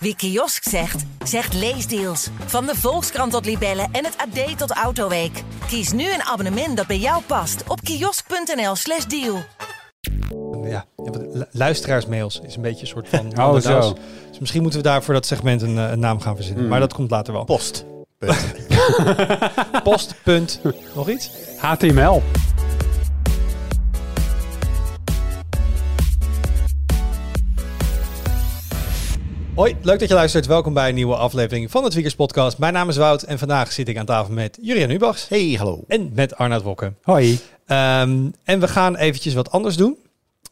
Wie kiosk zegt, zegt leesdeals. Van de Volkskrant tot Libellen en het AD tot Autoweek. Kies nu een abonnement dat bij jou past op kiosk.nl/slash deal. Ja, luisteraarsmails is een beetje een soort van... Oh, zo. Dus misschien moeten we daar voor dat segment een, eh, een naam gaan verzinnen. Hmm. Maar dat komt later wel. Post. Post. Punt. Nog iets? HTML. Hoi, leuk dat je luistert. Welkom bij een nieuwe aflevering van het Wiekers Podcast. Mijn naam is Wout en vandaag zit ik aan tafel met Jurian Ubachs Hey, hallo. en met Arnoud Wokke. Hoi. Ehm, en we gaan eventjes wat anders doen.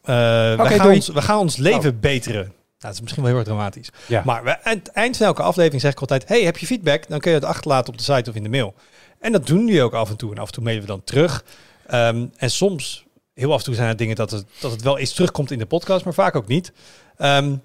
Eh, we, gaan doei. ons, we gaan ons leven beteren. Nou, dat is misschien wel heel erg dramatisch. Ja. Maar we, aan het eind van elke aflevering zeg ik altijd... hey, heb je feedback? Dan kun je het achterlaten op de site of in de mail. En dat doen we ook af en toe. En af en toe mailen we dan terug. Ehm, en soms, heel af en toe zijn er dingen dat het, dat het wel eens terugkomt in de podcast... maar vaak ook niet. Ehm,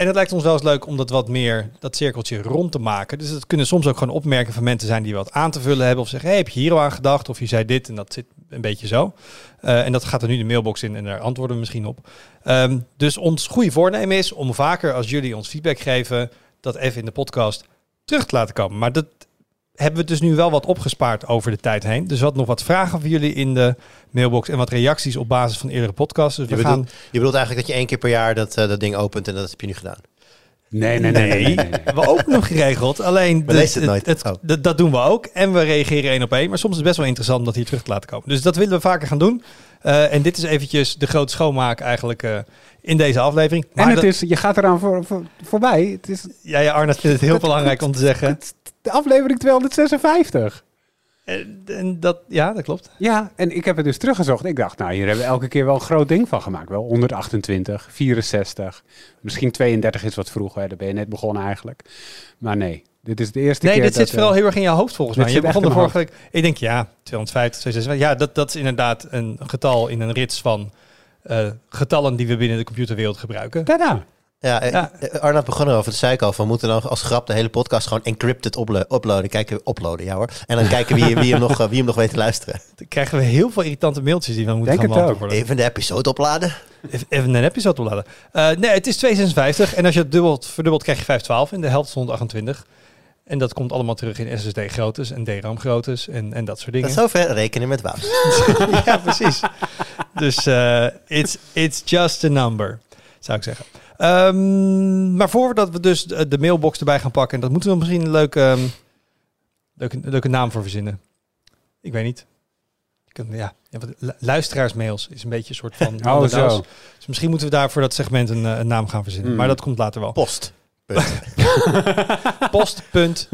en het lijkt ons wel eens leuk om dat wat meer, dat cirkeltje rond te maken. Dus het kunnen soms ook gewoon opmerkingen van mensen zijn die wat aan te vullen hebben. Of zeggen, hey, heb je hier al aan gedacht? Of je zei dit en dat zit een beetje zo. Eh, en dat gaat er nu de mailbox in en daar antwoorden we misschien op. Ehm, dus ons goede voornemen is om vaker als jullie ons feedback geven, dat even in de podcast terug te laten komen. Maar dat hebben we dus nu wel wat opgespaard over de tijd heen. Dus wat nog wat vragen van jullie in de mailbox en wat reacties op basis van eerdere podcasts. Dus Je we bedoelt, gaan je bedoelt eigenlijk dat je één keer per jaar dat, eh, dat ding opent en dat heb je nu gedaan. Nee, nee, nee. nee, nee, nee. we ook nog geregeld. Alleen We lezen het nooit. Oh. dat- dat doen we ook. En we reageren één op één. Maar soms is het best wel interessant om dat hier terug te laten komen. Dus dat willen we vaker gaan doen. Eh, en dit is eventjes de grote schoonmaak eigenlijk eh, in deze aflevering. Maar En het dat- is, je gaat eraan voor, voor, voorbij. Het is ja, ja, Arnold vindt het heel Het- belangrijk om te zeggen. De aflevering 256. En, en dat, ja, dat klopt. Ja, en ik heb het dus teruggezocht. Ik dacht, nou, hier hebben we elke keer wel een groot ding van gemaakt. Wel 128, 64, misschien 32 is wat vroeger. hè. Daar ben je net begonnen eigenlijk. Maar nee, dit is de eerste Nee, keer dit dat, zit vooral eh, heel erg in je hoofd volgens dit mij. Je begon de vorige week. Ik denk ja, 250, 256. Ja, dat, dat is inderdaad een getal in een rits van eh, getallen die we binnen de computerwereld gebruiken. Tada. Ja, eh, Ja. eh, Arnoud begon erover. Dat zei ik al. Van, we moeten dan als grap de hele podcast gewoon encrypted uplo- uploaden. Kijken, uploaden, ja hoor. En dan kijken wie, wie, hem nog, eh, wie hem nog weet te luisteren. Dan krijgen we heel veel irritante mailtjes die we moeten Denk gaan het ook. beantwoorden. Even de episode opladen. Even, een episode opladen. Eh, nee, het is 256 en als je het dubbelt, verdubbelt krijg je 512 en de helft is 128. En dat komt allemaal terug in SSD groottes en DRAM groottes en, en dat soort dingen. Tot zover rekenen met Wout. ja, precies. Dus eh, it's, it's just a number, zou ik zeggen. Ehm, maar voordat we dus de, mailbox erbij gaan pakken, en dat moeten we misschien een leuke, ehm, leuke, leuke naam voor verzinnen. Ik weet niet. Ja, luisteraarsmails is een beetje een soort van... Oh, zo. Dus misschien moeten we daar voor dat segment een, eh, een naam gaan verzinnen. Hmm. Maar dat komt later wel. Post. Post. Punt.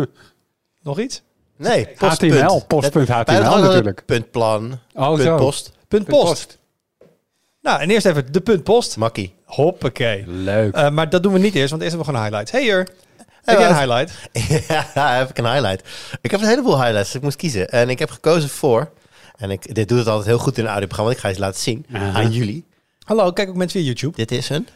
Nog iets? Nee, post. HTML, punt. post.html hadden natuurlijk. Puntplan. Oh, punt zo. post. Punt post. Nou, en eerst even de punt post. Makkie. Hoppakee. Leuk. Eh, maar dat doen we niet eerst, want eerst hebben we gewoon highlights. Hey hier, heb jij een highlight? ja, heb ik een highlight. Ik heb een heleboel highlights. dus Ik moest kiezen. En ik heb gekozen voor... En ik, dit doet het altijd heel goed in een audioprogramma. Ik ga je laten zien aan jullie. Hallo, kijk ook mensen via YouTube. Dit is een...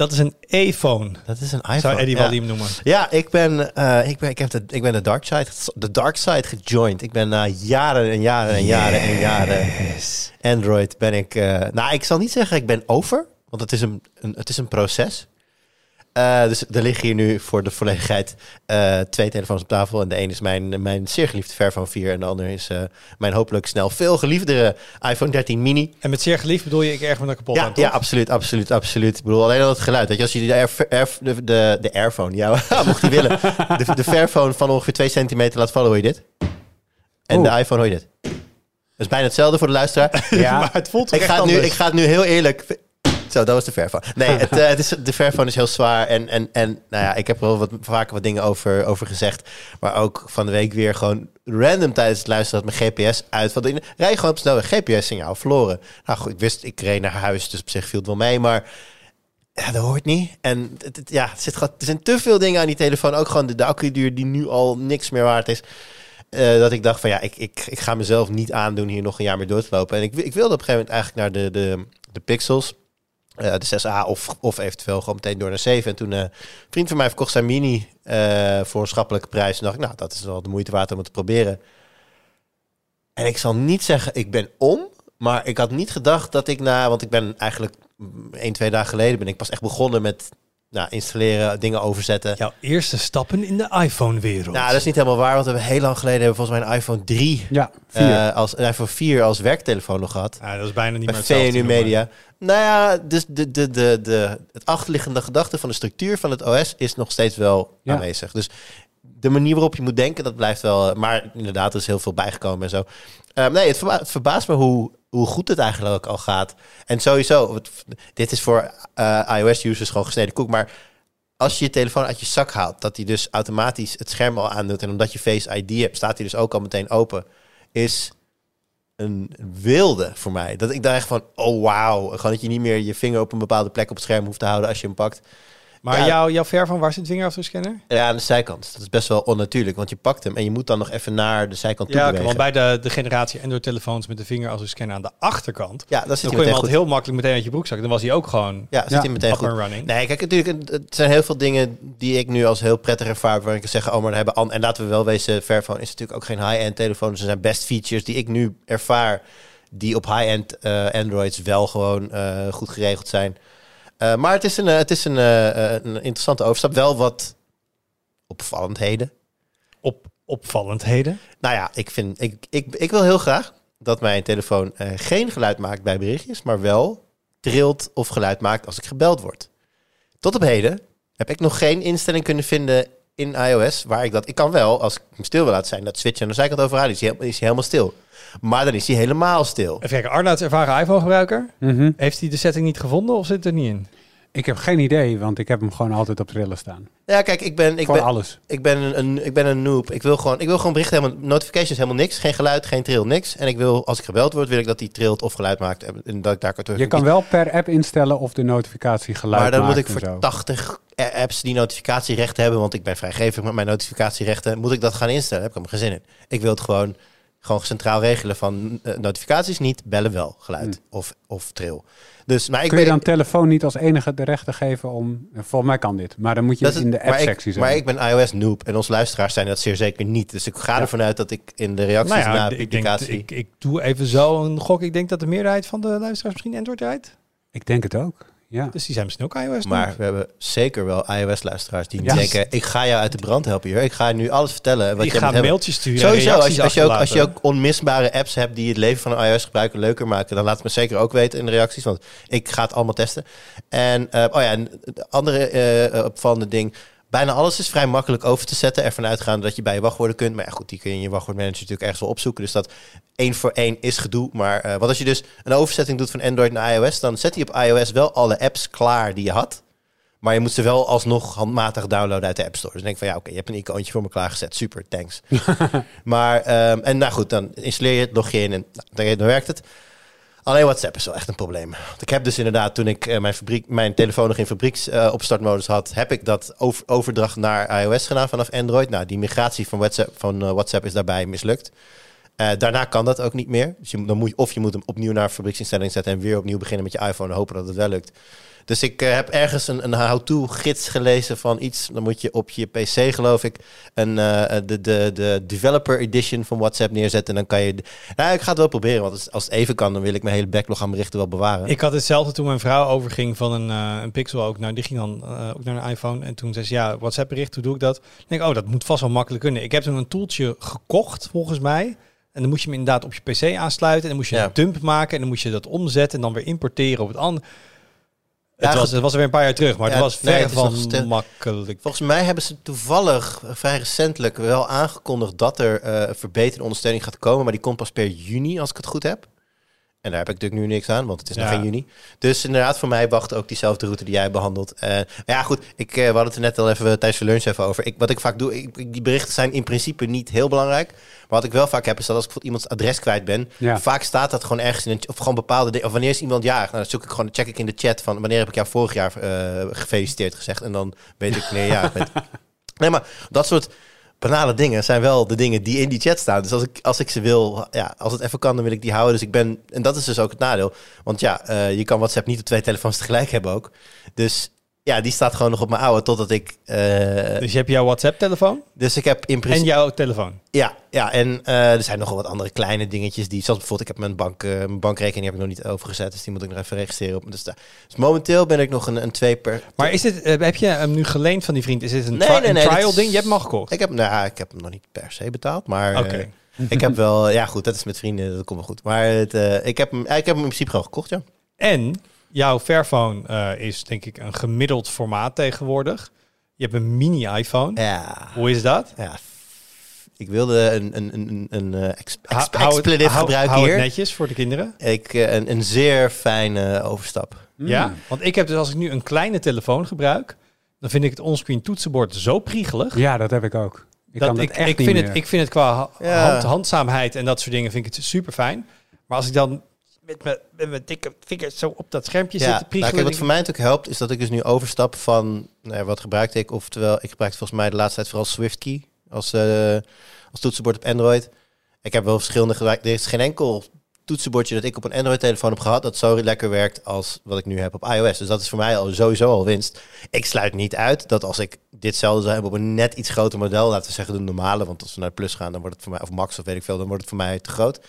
Dat is een e-phone, Dat is een iPhone. zou Eddie ja. Walim noemen. Ja, ik ben, eh, ik ben, ik heb de, ik ben de dark side, de dark side gejoined. Ik ben na jaren en jaren en jaren en jaren Android ben ik. eh, nou, ik zal niet zeggen ik ben over, want het is een, een het is een proces. Eh, dus er liggen hier nu voor de volledigheid eh, twee telefoons op tafel. En de een is mijn, mijn zeer geliefde Fairphone 4. En de ander is eh, mijn hopelijk snel veel geliefdere iPhone 13 mini. En met zeer geliefd bedoel je, ik erg me er kapot Ja, aan, toch? ja, absoluut, absoluut, absoluut. Ik bedoel, alleen al het geluid. Weet je, als je de, air, air- de, de, de Airphone, ja, mocht je willen, de, de Fairphone van ongeveer 2 centimeter laat vallen, hoor je dit. En Oeh. de iPhone hoor je dit. Dat is bijna hetzelfde voor de luisteraar. Ja. maar het voelt ik, ga het nu, ik ga het nu heel eerlijk... Zo, dat was de Fairphone. Nee, het, eh, het is, de Fairphone is heel zwaar. En, en, en nou ja, ik heb er wel wat, vaker wat dingen over, over gezegd. Maar ook van de week weer gewoon random tijdens het luisteren dat mijn GPS uit. Want ik rij gewoon op snelweg, GPS-signaal verloren. Nou goed, ik wist, ik reed naar huis, dus op zich viel het wel mee. Maar ja, dat hoort niet. En ja, het zit, er zijn te veel dingen aan die telefoon. Ook gewoon de, de accuduur die nu al niks meer waard is. Eh, dat ik dacht van ja, ik, ik, ik ga mezelf niet aandoen hier nog een jaar mee door te lopen. En ik, ik wilde op een gegeven moment eigenlijk naar de, de, de Pixels. Eh, de 6A of, of eventueel gewoon meteen door naar 7. En toen eh, een vriend van mij verkocht zijn mini eh, voor een schappelijke prijs. En dacht ik, nou, dat is wel de moeite waard om het te proberen. En ik zal niet zeggen, ik ben om. Maar ik had niet gedacht dat ik na... Want ik ben eigenlijk mm, één, twee dagen geleden ben ik pas echt begonnen met nou, installeren, dingen overzetten. Jouw eerste stappen in de iPhone-wereld. Nou, dat is niet helemaal waar, want we hebben heel lang geleden hebben we volgens mij een iPhone 3 Ja, vier. eh, als een iPhone 4 als werktelefoon nog gehad. Ja, dat is bijna niet Bij meer hetzelfde VNU. Media. Nou ja, dus de, de, de, de, het achterliggende gedachte van de structuur van het OS is nog steeds wel Ja. aanwezig. Dus de manier waarop je moet denken, dat blijft wel. Maar inderdaad, er is heel veel bijgekomen en zo. Eh, nee, het, verba- het verbaast me hoe, hoe goed het eigenlijk ook al gaat. En sowieso, dit is voor eh, iOS-users gewoon gesneden koek. Maar als je je telefoon uit je zak haalt, dat hij dus automatisch het scherm al aandoet. En omdat je Face ID hebt, staat hij dus ook al meteen open. Is een wilde voor mij. Dat ik dacht echt van, oh wauw. Gewoon dat je niet meer je vinger op een bepaalde plek op het scherm hoeft te houden als je hem pakt. Maar Ja. jouw, jouw ver van waar zit vingerafdrukscanner? Ja, aan de zijkant. Dat is best wel onnatuurlijk, want je pakt hem en je moet dan nog even naar de zijkant toe Ja, oké, want bij de, de generatie Android-telefoons met de vingerafdrukscanner aan de achterkant... Ja, dat zit dan kon je hem altijd heel makkelijk meteen uit je broek zakken. Dan was hij ook gewoon Ja, zit Ja, hij meteen goed. running. Nee, kijk, natuurlijk, het zijn heel veel dingen die ik nu als heel prettig ervaar. Waar ik kan zeggen, oh, maar dan hebben an- En laten we wel wezen, Fairphone is natuurlijk ook geen high-end telefoon. Dus er zijn best features die ik nu ervaar, die op high-end eh, Androids wel gewoon eh, goed geregeld zijn. Eh, maar het is, een, eh, het is een, eh, een interessante overstap. Wel wat opvallendheden. Op, opvallendheden. Nou ja, ik, vind, ik, ik, ik wil heel graag dat mijn telefoon geen geluid maakt bij berichtjes, maar wel trilt of geluid maakt als ik gebeld word. Tot op heden heb ik nog geen instelling kunnen vinden in iOS waar ik dat... Ik kan wel, als ik hem stil wil laten zijn, dat switchen aan de zijkant overhalen. Is hij, is hij helemaal stil. Maar dan is hij helemaal stil. Even kijken, Arnoud is ervaren iPhone-gebruiker. Mhm. Heeft hij de setting niet gevonden of zit het er niet in? Ik heb geen idee, want ik heb hem gewoon altijd op trillen staan. Ja, kijk, ik ben, ik Voor ben, alles. ik ben een, een, ik ben een noob. Ik wil gewoon, ik wil gewoon berichten, helemaal, notifications, helemaal niks. Geen geluid, geen trill, niks. En ik wil, als ik gebeld word, wil ik dat die trilt of geluid maakt. En dat ik daar kan Je kan wel per app instellen of de notificatie geluid Maar dan moet maakt ik voor zo. 80 apps die notificatierechten hebben, want ik ben vrijgevig met mijn notificatierechten, moet ik dat gaan instellen. Daar heb ik helemaal geen zin in. Ik wil het gewoon, gewoon centraal regelen van eh, notificaties niet, bellen wel, geluid of, of tril. Dus, maar ik Kun je ben, dan telefoon niet als enige de rechten geven om... Volgens mij kan dit, maar dan moet je is- in de app-sectie zijn. maar ik ben iOS noob en onze luisteraars zijn dat zeer zeker niet. Dus ik ga Ja. ervan uit dat ik in de reacties Nou ja, na ik, denk, publicatie... ik, ik doe even zo een gok. Ik denk dat de meerderheid van de luisteraars misschien Android rijdt. Ik denk het ook, ja. Dus die zijn misschien ook iOS. maar we hebben zeker wel iOS-luisteraars die Ja. denken... ik ga jou uit de brand helpen hier. Ik ga nu alles vertellen wat ik je ga moet hebben. mailtjes sturen. Sowieso, als, je- als, je ook, als je ook onmisbare apps hebt die het leven van een iOS-gebruiker leuker maken, dan laat het me zeker ook weten in de reacties, want ik ga het allemaal testen. En, eh, oh ja, en de andere eh, opvallende ding, bijna alles is vrij makkelijk over te zetten, ervan uitgaande dat je bij je wachtwoorden kunt. Maar ja, goed, die kun je in je wachtwoordmanager natuurlijk ergens wel opzoeken, dus dat één voor één is gedoe. Maar eh, wat als je dus een overzetting doet van Android naar iOS, dan zet hij op iOS wel alle apps klaar die je had. Maar je moet ze wel alsnog handmatig downloaden uit de App Store. Dus denk ik van ja, oké, je hebt een icoontje voor me klaargezet. Super, thanks. maar, ehm, en nou goed, dan installeer je het, log je in en nou, dan, dan werkt het. Alleen WhatsApp is wel echt een probleem. Want ik heb dus inderdaad, toen ik eh, mijn, fabriek, mijn telefoon nog in fabrieksopstartmodus had, heb ik dat over, overdracht naar iOS gedaan vanaf Android. Nou, die migratie van WhatsApp, van, eh, WhatsApp is daarbij mislukt. Eh, daarna kan dat ook niet meer. Dus dan moet of je moet hem opnieuw naar fabrieksinstelling zetten en weer opnieuw beginnen met je iPhone en hopen dat het wel lukt. Dus ik eh, heb ergens een, een how-to gids gelezen van iets. Dan moet je op je PC, geloof ik, een, eh, de, de, de developer edition van WhatsApp neerzetten. En dan kan je. Nou, ik ga het wel proberen, want als- het even kan, dan wil ik mijn hele backlog aan berichten wel bewaren. Ik had hetzelfde toen mijn vrouw overging van een, een Pixel ook naar, die ging dan ook naar een iPhone. En toen zei ze, ja, WhatsApp bericht, hoe doe ik dat? Ik denk, oh, dat moet vast wel makkelijk kunnen. Ik heb toen een toeltje gekocht, volgens mij. En dan moest je hem inderdaad op je PC aansluiten. En dan moest je Ja. een dump maken. En dan moest je dat omzetten en dan weer importeren op het andere. Ja, het, was, het was er weer een paar jaar terug, maar Ja, het was nee, ver het van stil. makkelijk. Volgens mij hebben ze toevallig eh, vrij recentelijk wel aangekondigd dat er eh, verbeterde ondersteuning gaat komen. Maar die komt pas per juni, als ik het goed heb. En daar heb ik natuurlijk nu niks aan, want het is nog geen juni. Dus inderdaad, voor mij wacht ook diezelfde route die jij behandelt. Eh, maar ja, goed, ik, eh, we hadden het er net al even tijdens de lunch even over. Ik, wat ik vaak doe, ik, die berichten zijn in principe niet heel belangrijk. Maar wat ik wel vaak heb, is dat als ik bijvoorbeeld iemands adres kwijt ben, Ja. vaak staat dat gewoon ergens in een, of gewoon bepaalde dingen. Of wanneer is iemand jarig? Nou, dan zoek ik gewoon, check ik in de chat van wanneer heb ik jou vorig jaar eh, gefeliciteerd gezegd. En dan weet ik wanneer je jarig bent. Nee, maar dat soort banale dingen zijn wel de dingen die in die chat staan. Dus als ik, als ik ze wil, ja, als het even kan, dan wil ik die houden. Dus ik ben, en dat is dus ook het nadeel. Want ja, eh, je kan WhatsApp niet op twee telefoons tegelijk hebben ook. Dus Ja, die staat gewoon nog op mijn oude totdat ik... eh, Dus je hebt jouw WhatsApp-telefoon dus ik heb in en principe... jouw telefoon. Ja, ja, en eh, er zijn nog wel wat andere kleine dingetjes die... Zoals bijvoorbeeld, ik heb mijn, bank, eh, mijn bankrekening heb ik nog niet overgezet. Dus die moet ik nog even registreren op. Dus, dus momenteel ben ik nog een, een twee per... Maar is dit, heb je hem nu geleend van die vriend? Is dit een, Nee, tri- nee, een nee, trial ding? Je hebt hem al gekocht? Ik heb, nou, ik heb hem nog niet per se betaald, maar... Oké. eh, ik heb wel... Ja, goed, dat is met vrienden, dat komt wel goed. Maar het, ik, heb hem, ik heb hem in principe gewoon gekocht, ja. En jouw Fairphone eh, is denk ik een gemiddeld formaat tegenwoordig. Je hebt een mini-iPhone. Ja, Hoe is dat? ja. Ik wilde een, een, een, een, een eh, ex, Hou- ex, hou het- expletive hou- gebruiken hou het hier. netjes voor de kinderen. Ik, eh, een, een zeer fijne overstap. Ja, want ik heb dus als ik nu een kleine telefoon gebruik, dan vind ik het onscreen toetsenbord zo priegelig. Ja, dat heb ik ook. Ik kan dat dat ik, echt ik, niet vind meer. het, ik vind het qua ha- Ja. hand, handzaamheid en dat soort dingen vind ik het super fijn. Maar als ik dan met mijn, met mijn dikke vingers zo op dat schermpje Ja, zit te nou, wat voor mij natuurlijk helpt, is dat ik dus nu overstap van, nou ja, wat gebruikte ik? Oftewel, ik gebruikte volgens mij de laatste tijd vooral SwiftKey als, eh, als toetsenbord op Android. Ik heb wel verschillende gebruikt. Er is geen enkel toetsenbordje dat ik op een Android-telefoon heb gehad dat zo lekker werkt als wat ik nu heb op iOS. Dus dat is voor mij al sowieso al winst. Ik sluit niet uit dat als ik ditzelfde zou hebben op een net iets groter model, laten we zeggen de normale, want als we naar Plus gaan, dan wordt het voor mij, of Max of weet ik veel, dan wordt het voor mij te groot.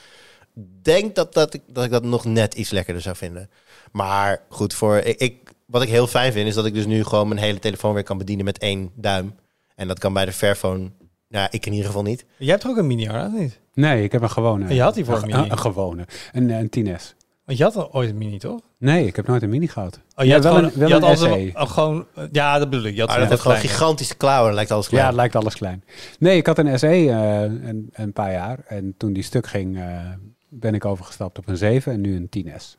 Denk dat, dat, ik, dat ik dat nog net iets lekkerder zou vinden. Maar goed, voor, ik, ik- wat ik heel fijn vind, is dat ik dus nu gewoon mijn hele telefoon weer kan bedienen met één duim. En dat kan bij de Fairphone, nou, ik in ieder geval niet. Jij hebt toch ook een mini, of niet? Nee, ik heb een gewone. En je had die voor een, een mini? Een, een gewone. Een, een 10S. Want je had al ooit een mini, toch? Nee, ik heb nooit een mini gehad. Oh, je Ja, had wel gewoon, een- wel je had een een- een gewoon, eh, ja, dat bedoel ik. Je had dat heeft gewoon gigantische klauwen, lijkt alles klein. Ja, het lijkt alles klein. Nee, ik had een SE eh, een, een paar jaar. En toen die stuk ging, eh, ben ik overgestapt op een 7 en nu een 10S.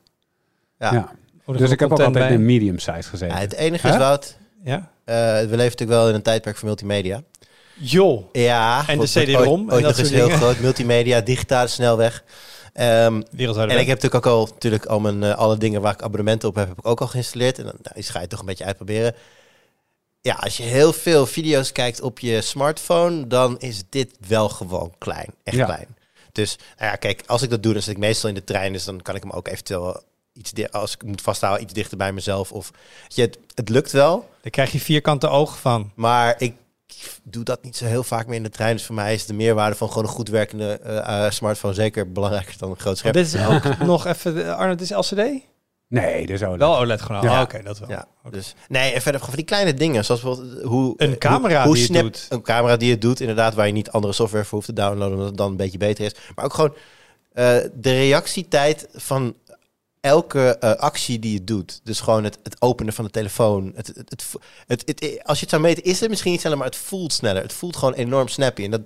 Ja. Ja. Oh, Dus ik heb ook altijd bij. in medium size gezeten. Ja, het enige is? Wout, Ja. eh, we leven natuurlijk wel in een tijdperk van multimedia. Joh. Ja. En de wat- wat CD-ROM Ooit, en dat nog eens soort heel groot. Multimedia, digitale snelweg. Ehm, Wereldwijde en ik heb natuurlijk ook al, natuurlijk al mijn, eh, alle dingen waar ik abonnementen op heb, heb ik ook al geïnstalleerd. En dan nou, die ga je toch een beetje uitproberen. Ja, als je heel veel video's kijkt op je smartphone, dan is dit wel gewoon klein. Echt Ja. klein. Dus, nou ja, kijk, als ik dat doe, dan zit ik meestal in de trein. Dus dan kan ik hem ook eventueel iets, als ik moet vasthouden, iets dichter bij mezelf. Of, je, het, het lukt wel. Daar krijg je vierkante ogen van. Maar ik doe dat niet zo heel vaak meer in de trein. Dus voor mij is de meerwaarde van gewoon een goed werkende eh, eh, smartphone zeker belangrijker dan een groot scherm. Dit is ook nog even... de- Arnold, dit is LCD? Nee, dus OLED. Wel OLED gewoon. Ja. Oh, Oké, dat wel. Ja, dus nee, en verder van die kleine dingen, zoals bijvoorbeeld hoe Een eh, camera hoe, hoe die het snap- doet. een camera die het doet, inderdaad, waar je niet andere software voor hoeft te downloaden, omdat het dan een beetje beter is. Maar ook gewoon eh, de reactietijd van elke eh, actie die je doet. Dus gewoon het, het openen van de telefoon. Het, het, het, het, het- als je het zou meten, is het misschien niet sneller, maar het voelt sneller. Het voelt gewoon enorm snappy. En dat,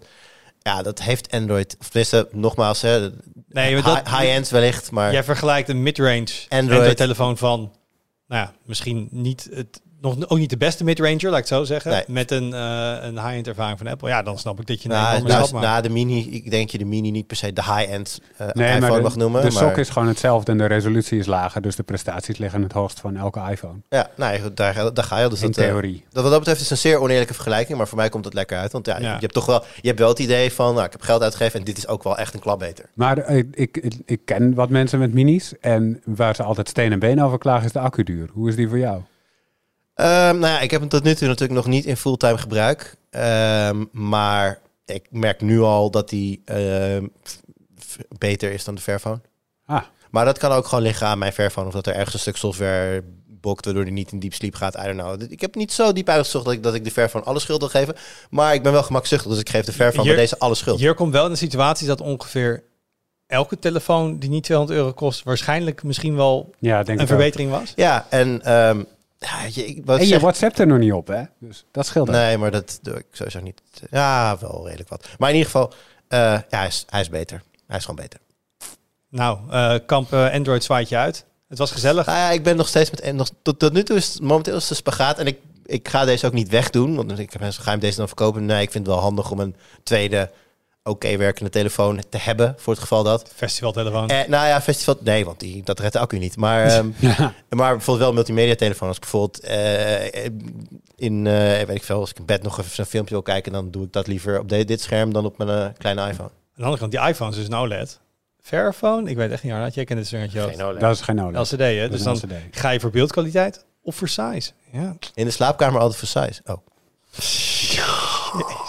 ja, dat heeft Android. Of tenminste, nogmaals, hè, Nee, maar dat, high- high-end wellicht, maar Jij vergelijkt een mid-range Android. Android-telefoon van, nou ja, misschien niet het, nog ook niet de beste mid-ranger, laat ik het zo zeggen, Nee. met een, eh, een high-end ervaring van Apple. Ja, dan snap ik dat je Nou, enorme nou, nou, de mini, ik denk je de mini niet per se de high-end eh Nee, iPhone maar de, mag noemen. de maar, sok is gewoon hetzelfde en de resolutie is lager. Dus de prestaties liggen het hoogst van elke iPhone. Ja, nou, ja, goed, daar, daar ga je al. Dus in dat, eh, theorie. dat, wat dat betreft is het een zeer oneerlijke vergelijking, maar voor mij komt het lekker uit. Want ja, Ja. je hebt toch wel, je hebt wel het idee van, nou, ik heb geld uitgegeven en dit is ook wel echt een klap beter. Maar ik, ik, ik ken wat mensen met minis. En waar ze altijd steen en been over klagen is de accuduur. Hoe is die voor jou? Ehm, nou ja, ik heb hem tot nu toe natuurlijk nog niet in fulltime gebruik. Ehm, maar ik merk nu al dat hij ehm, beter is dan de Fairphone. Ah, Maar dat kan ook gewoon liggen aan mijn Fairphone. Of dat er ergens een stuk software bokt waardoor hij niet in diep sleep gaat. I don't know. Ik heb niet zo diep uitgezocht dat ik, dat ik de Fairphone alle schuld wil geven. Maar ik ben wel gemakzuchtig, dus ik geef de Fairphone bij deze alle schuld. Hier komt wel in de situatie dat ongeveer elke telefoon die niet 200 euro kost, waarschijnlijk misschien wel ja, denk een ook. verbetering was. Ja, en... ehm ja, je, ik, wat En je zeg- WhatsApp er nog niet op, hè? Dus dat scheelt. Nee, maar dat doe ik sowieso niet. Ja, wel redelijk wat. Maar in ieder geval, eh, ja, hij, is, hij is beter. Hij is gewoon beter. Nou, eh, kamp eh, Android zwaait je uit. Het was gezellig. Nou ja, ik ben nog steeds met... Nog, tot, tot nu toe is het momenteel is een spagaat. En ik, ik ga deze ook niet wegdoen. Want ik heb mensen, ga hem deze dan verkopen? Nee, ik vind het wel handig om een tweede oké werkende telefoon te hebben. Voor het geval dat. Festivaltelefoon. Eh, nou ja, festival... Nee, want die, dat redt de accu niet. Maar, ehm, Ja. maar bijvoorbeeld wel multimedia telefoon. Als ik bijvoorbeeld eh, in... eh, weet ik veel, als ik in bed nog even een filmpje wil kijken... dan doe ik dat liever op de- dit scherm dan op mijn eh, kleine iPhone. Aan de andere kant, die iPhones is een OLED. Fairphone? Ik weet echt niet, Arnold. Jij kent het. Geen OLED. Dat is geen OLED. LCD, hè? Dus dan een LCD. ga je voor beeldkwaliteit Of Versailles. Ja. In de slaapkamer altijd voor size. Oh.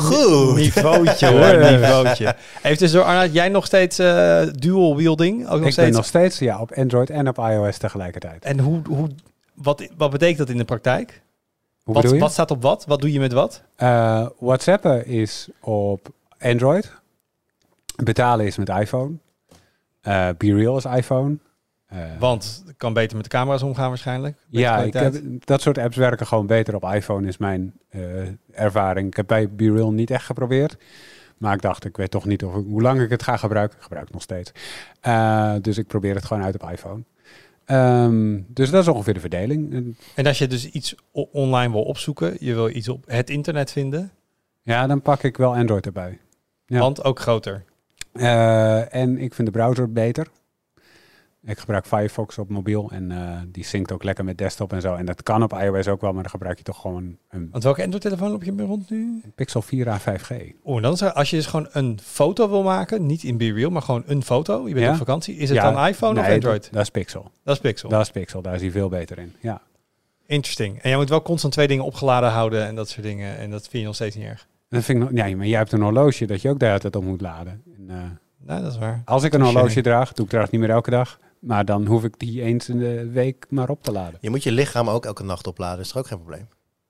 Goed. Niveautje hoor, niveautje. Even tussendoor, Arnoud, jij nog steeds eh, dual wielding? Ook nog ik ben steeds? nog steeds ja, op Android en op iOS tegelijkertijd. En hoe, hoe, wat, wat betekent dat in de praktijk? Hoe Wat, wat staat op wat? Wat doe je met wat? Eh, WhatsAppen is op Android. Betalen is met iPhone. Eh BeReal is iPhone. Eh, Want het kan beter met de camera's omgaan waarschijnlijk. Ja, ik heb, dat soort apps werken gewoon beter op iPhone, is mijn eh, ervaring. Ik heb bij BeReal niet echt geprobeerd. Maar ik dacht, ik weet toch niet of ik- hoe lang ik het ga gebruiken. Ik gebruik het nog steeds. Eh, dus ik probeer het gewoon uit op iPhone. Ehm, dus dat is ongeveer de verdeling. En als je dus iets online wil opzoeken, je wil iets op het internet vinden, Ja, dan pak ik wel Android erbij. Ja. want ook groter. En ik vind de browser beter. Ik gebruik Firefox op mobiel en eh, die synct ook lekker met desktop en zo. En dat kan op iOS ook wel, maar dan gebruik je toch gewoon een Want welke Android-telefoon loop je mee rond nu? Pixel 4a 5G. Oh, dan zou, als je dus gewoon een foto wil maken, niet in BeReal, maar gewoon een foto. Je bent Ja? op vakantie. Is het Ja, dan iPhone of nee, Android? Dat, dat is Pixel. Dat is Pixel. Dat is Pixel, daar is hij veel beter in. Ja. Interesting. En jij moet wel constant twee dingen opgeladen houden en dat soort dingen. En dat vind je nog steeds niet erg. Dat vind ik ja, maar jij hebt een horloge dat je ook de hele tijd op moet laden. En, eh, Nou, dat is waar. als ik een horloge draag, doe ik trouwens niet meer elke dag. Maar dan hoef ik die eens in de week maar op te laden. Je moet je lichaam ook elke nacht opladen. Is er ook geen probleem.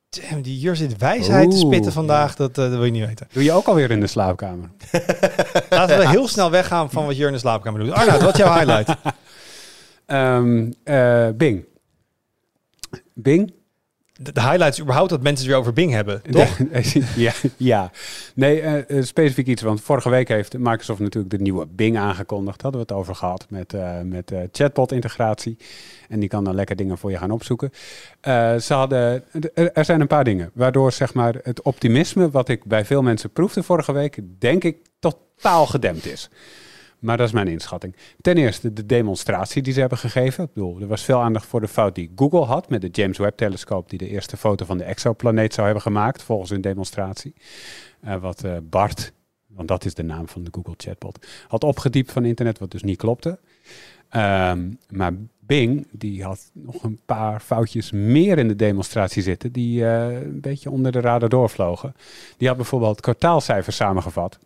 Damn, die hier zit wijsheid te spitten vandaag. Dat, eh, dat wil je niet weten. Doe je ook alweer in de slaapkamer? Laten we heel snel weggaan van wat Jur in de slaapkamer doet. Arnoud, wat is jouw highlight? Ehm, eh, Bing. Bing De, de highlight is überhaupt dat mensen het weer over Bing hebben, toch? ja, ja. Nee, eh, eh, specifiek iets. Want vorige week heeft Microsoft natuurlijk de nieuwe Bing aangekondigd. Daar hadden we het over gehad met, eh, met chatbot-integratie. En die kan dan lekker dingen voor je gaan opzoeken. Ze hadden, er, er zijn een paar dingen waardoor zeg maar, het optimisme wat ik bij veel mensen proefde vorige week, denk ik totaal gedempt is. Maar dat is mijn inschatting. Ten eerste de demonstratie die ze hebben gegeven. Ik bedoel, er was veel aandacht voor de fout die Google had met de James Webb-telescoop, die de eerste foto van de exoplaneet zou hebben gemaakt volgens hun demonstratie. Eh, wat eh, Bart, want dat is de naam van de Google chatbot, had opgediept van internet, wat dus niet klopte. Ehm, maar Bing, die had nog een paar foutjes meer in de demonstratie zitten, die eh, een beetje onder de radar doorvlogen. Die had bijvoorbeeld kwartaalcijfers samengevat.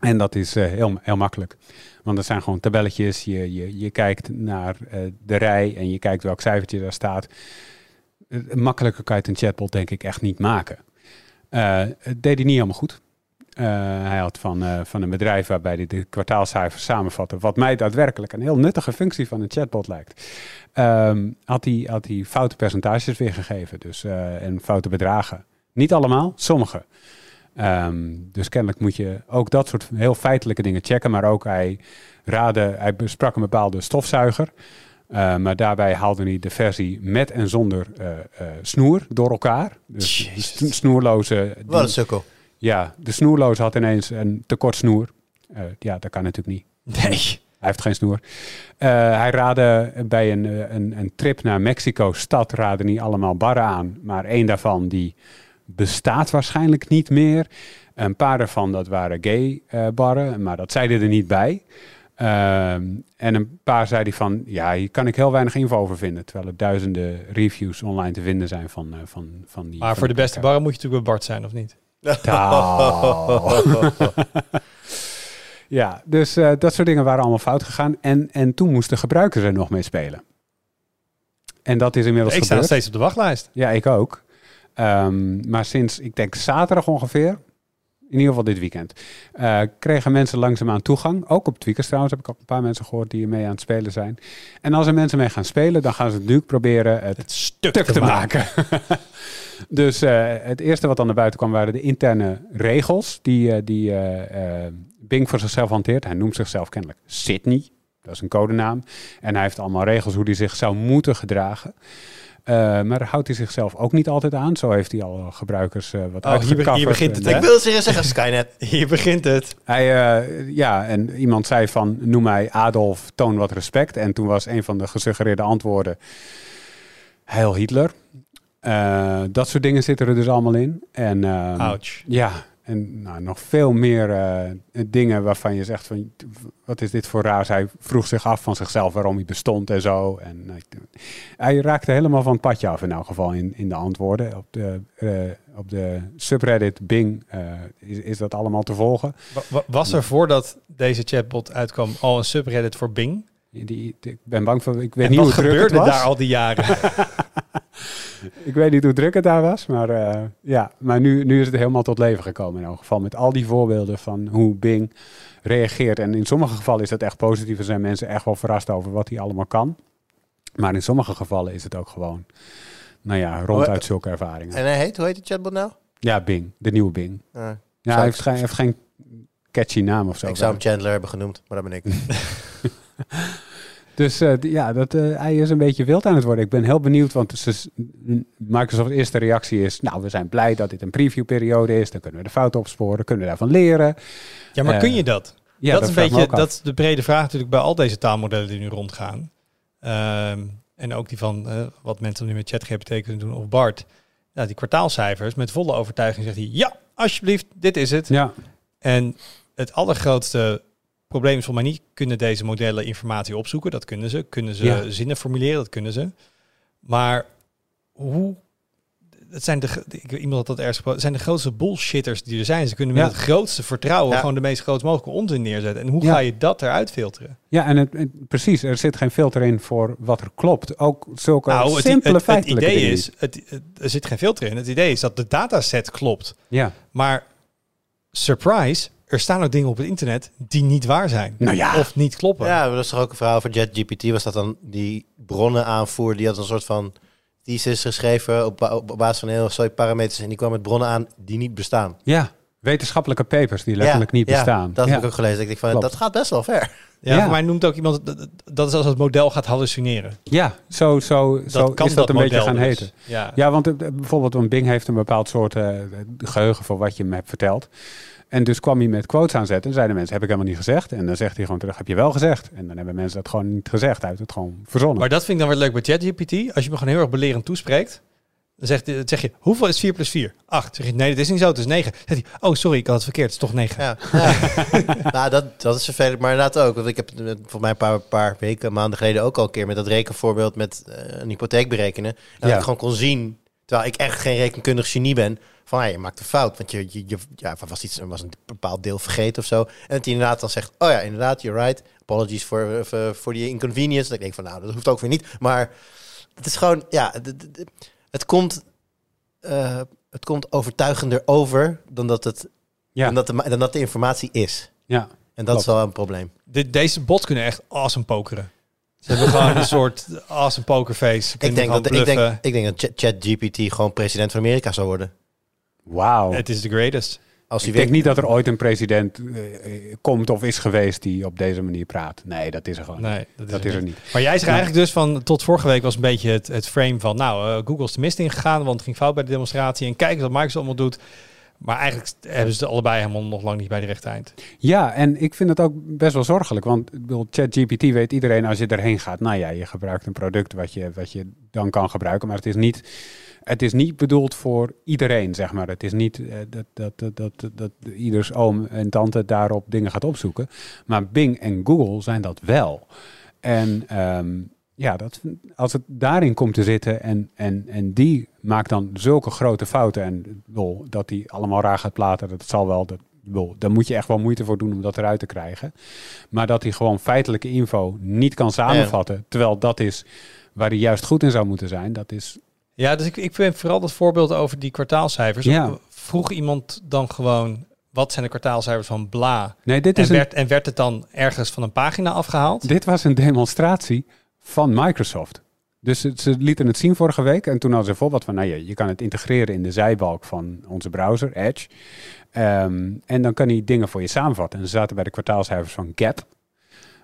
En dat is eh, heel, heel makkelijk. Want dat zijn gewoon tabelletjes. Je, je, je kijkt naar eh, de rij en je kijkt welk cijfertje daar staat. Eh, makkelijker kan je het een chatbot denk ik echt niet maken. Het deed hij niet helemaal goed. Hij had van, van een bedrijf waarbij hij de kwartaalcijfers samenvatte, wat mij daadwerkelijk een heel nuttige functie van een chatbot lijkt, Ehm, had, hij, had foute percentages weergegeven dus, en foute bedragen. Niet allemaal, sommige. Ehm, dus kennelijk moet je ook dat soort heel feitelijke dingen checken, maar ook hij raadde, hij besprak een bepaalde stofzuiger. Eh, maar daarbij haalde hij de versie met en zonder eh, eh, snoer door elkaar. Dus Jezus. snoerloze. die- Wat een sukkel. ja, de snoerloze had ineens een tekort snoer. Eh, ja, dat kan natuurlijk niet. Nee. Hij heeft geen snoer. Hij raadde bij een, een, een trip naar Mexico-stad raadde niet allemaal barren aan. Maar één daarvan die bestaat waarschijnlijk niet meer. Een paar daarvan dat waren gay eh, barren, maar dat zeiden er niet bij. Ehm, en een paar zei hij van, ja, hier kan ik heel weinig info over vinden. Terwijl er duizenden reviews online te vinden zijn van, eh, van, van die... Maar van voor de beste barren moet je natuurlijk bij Bart zijn, of niet? Ja, dus eh, dat soort dingen waren allemaal fout gegaan. En, en toen moesten gebruikers er nog mee spelen. En dat is inmiddels Ik sta nog steeds op de wachtlijst. Ja, ik ook. Ehm, maar sinds, ik denk zaterdag ongeveer, in ieder geval dit weekend, eh, kregen mensen langzaamaan toegang. Ook op Tweakers trouwens, heb ik ook een paar mensen gehoord die mee aan het spelen zijn. En als er mensen mee gaan spelen, dan gaan ze natuurlijk proberen het Het stuk, stuk te maken. dus eh, het eerste wat dan naar buiten kwam waren de interne regels die, eh, die Bing voor zichzelf hanteert. Hij noemt zichzelf kennelijk Sydney. Dat is een codenaam. En hij heeft allemaal regels hoe hij zich zou moeten gedragen. Eh, maar houdt hij zichzelf ook niet altijd aan. Zo heeft hij al gebruikers eh, wat Oh, hier be- hier uitgekafferd begint het? Ik wilde serieus zeggen Skynet. Hier begint het. hij, eh, ja, en iemand zei van, noem mij Adolf, toon wat respect. En toen was een van de gesuggereerde antwoorden, Heil Hitler. Dat soort dingen zitten er dus allemaal in. En, ehm, Ouch. Ja, en nou, nog veel meer eh, dingen waarvan je zegt van wat is dit voor raar? Hij vroeg zich af van zichzelf waarom hij bestond en zo. En uh, hij raakte helemaal van het padje af in elk geval in, in de antwoorden. Op de, uh, op de subreddit Bing is, is dat allemaal te volgen. Was er voordat deze chatbot uitkwam al een subreddit voor Bing? Die, ik ben bang voor. Ik weet niet hoe druk het was. daar al die jaren. ik weet niet hoe druk het daar was, maar uh, ja, maar nu, nu is het helemaal tot leven gekomen in elk geval. Met al die voorbeelden van hoe Bing reageert. En in sommige gevallen is dat echt positief. Er zijn mensen echt wel verrast over wat hij allemaal kan. Maar in sommige gevallen is het ook gewoon, nou ja, ronduit zulke ervaringen. En hij heet, hoe heet die chatbot nou? Ja, Bing, de nieuwe Bing. Uh, ja, hij heeft, heeft geen catchy naam of zo. Ik zou hem Chandler hebben genoemd, maar dat ben ik. Dus uh, ja, dat, uh, hij is een beetje wild aan het worden. Ik ben heel benieuwd, want ze, Microsoft's eerste reactie is... nou, we zijn blij dat dit een previewperiode is. Dan kunnen we de fouten opsporen, kunnen we daarvan leren. Ja, maar uh, kun je dat? Ja, dat, dat is een beetje dat is de brede vraag natuurlijk bij al deze taalmodellen die nu rondgaan. Um, en ook die van wat mensen nu met ChatGPT kunnen doen of BART. Ja, die kwartaalcijfers, met volle overtuiging zegt hij... ja, alsjeblieft, dit is het. Ja. En het allergrootste probleem is voor mij niet, kunnen deze modellen informatie opzoeken? Dat kunnen ze. Kunnen ze zinnen formuleren? Dat kunnen ze. Maar hoe... Het zijn de, ik, iemand had dat ergens gesproken, zijn de grootste bullshitters die er zijn. Ze kunnen met het grootste vertrouwen gewoon de meest groot mogelijke onzin neerzetten. En hoe ga je dat eruit filteren? Ja, en het, precies, er zit geen filter in voor wat er klopt. Ook zulke nou, simpele het, het, het idee is, het, er zit geen filter in. Het idee is dat de dataset klopt. Ja. Maar surprise, er staan ook dingen op het internet die niet waar zijn. Nou ja. Of niet kloppen. Ja, dat is toch ook een verhaal voor JetGPT. Was dat dan die bronnen aanvoer? Die had een soort van thesis geschreven op, op basis van heel veel parameters. En die kwam met bronnen aan die niet bestaan. Ja, wetenschappelijke papers die letterlijk niet bestaan. Ja, dat heb ik ook gelezen. Ik denk van, dat gaat best wel ver. Ja, ja. voor mij noemt ook iemand dat is als het model gaat hallucineren. Ja, zo, zo, zo kan is dat, een beetje gaan dus. heten. Ja. ja, want bijvoorbeeld een Bing heeft een bepaald soort uh, geheugen voor wat je hem hebt verteld. En dus kwam hij met quotes aanzetten en zeiden mensen, heb ik helemaal niet gezegd. En dan zegt hij gewoon terug, heb je wel gezegd? En dan hebben mensen dat gewoon niet gezegd, uit het gewoon verzonnen. Maar dat vind ik dan weer leuk bij ChatGPT. Als je me gewoon heel erg belerend toespreekt, dan zegt, zeg je, hoeveel is 4 plus 4? 8. Zeg je, nee, dat is niet zo, het is 9. Zegt hij, oh sorry, ik had het verkeerd, het is toch 9. Ja, nou, dat, dat is vervelend, maar inderdaad ook. Want ik heb voor mij een paar, paar weken, maanden geleden ook al een keer met dat rekenvoorbeeld met uh, een hypotheek berekenen. Dat ja. ik gewoon kon zien, terwijl ik echt geen rekenkundig genie ben, van ja, je maakt een fout, want je, je, je ja, was iets, was een bepaald deel vergeten of zo. En dat hij inderdaad dan zegt, oh ja, inderdaad, you're right. Apologies voor voor die inconvenience. Dat ik denk van, nou, dat hoeft ook weer niet. Maar het is gewoon, ja, het, het komt, uh, het komt overtuigender over dan dat het, ja. dan dat de, dan dat de informatie is. Ja. En dat is wel een probleem. De, deze bots kunnen echt awesome pokeren. Ze hebben gewoon een soort awesome pokerface. Ik denk, dat, ik, denk, ik denk dat ChatGPT gewoon president van Amerika zou worden. Wauw. Het is de greatest. Als ik denk niet dat er ooit een president uh, komt of is geweest die op deze manier praat. Nee, dat is er gewoon nee, dat, is, dat er, is er niet. Maar jij zegt eigenlijk dus van, tot vorige week was een beetje het, het frame van, nou, uh, Google is de mist ingegaan, want het ging fout bij de demonstratie. En kijk wat Microsoft allemaal doet. Maar eigenlijk hebben ze het allebei helemaal nog lang niet bij de rechte eind. Ja, en ik vind het ook best wel zorgelijk. Want ChatGPT weet iedereen als je erheen gaat. Nou ja, je gebruikt een product wat je, wat je dan kan gebruiken. Maar het is niet het is niet bedoeld voor iedereen, zeg maar. Het is niet uh, dat, dat, dat, dat, dat ieders oom en tante daarop dingen gaat opzoeken. Maar Bing en Google zijn dat wel. En um, ja, dat, als het daarin komt te zitten en, en, en die maakt dan zulke grote fouten en wil dat die allemaal raar gaat platen, dat zal wel, dat, wil, daar moet je echt wel moeite voor doen om dat eruit te krijgen. Maar dat hij gewoon feitelijke info niet kan samenvatten, terwijl dat is waar hij juist goed in zou moeten zijn, dat is ja, dus ik, ik vind vooral dat voorbeeld over die kwartaalcijfers. Ja. Vroeg iemand dan gewoon, wat zijn de kwartaalcijfers van bla? Nee, dit en, is werd, en werd het dan ergens van een pagina afgehaald? Dit was een demonstratie van Microsoft. Dus ze lieten het zien vorige week en toen hadden ze een voorbeeld van, nou ja, je kan het integreren in de zijbalk van onze browser, Edge. Ehm, en dan kan hij dingen voor je samenvatten. En ze zaten bij de kwartaalcijfers van Gap.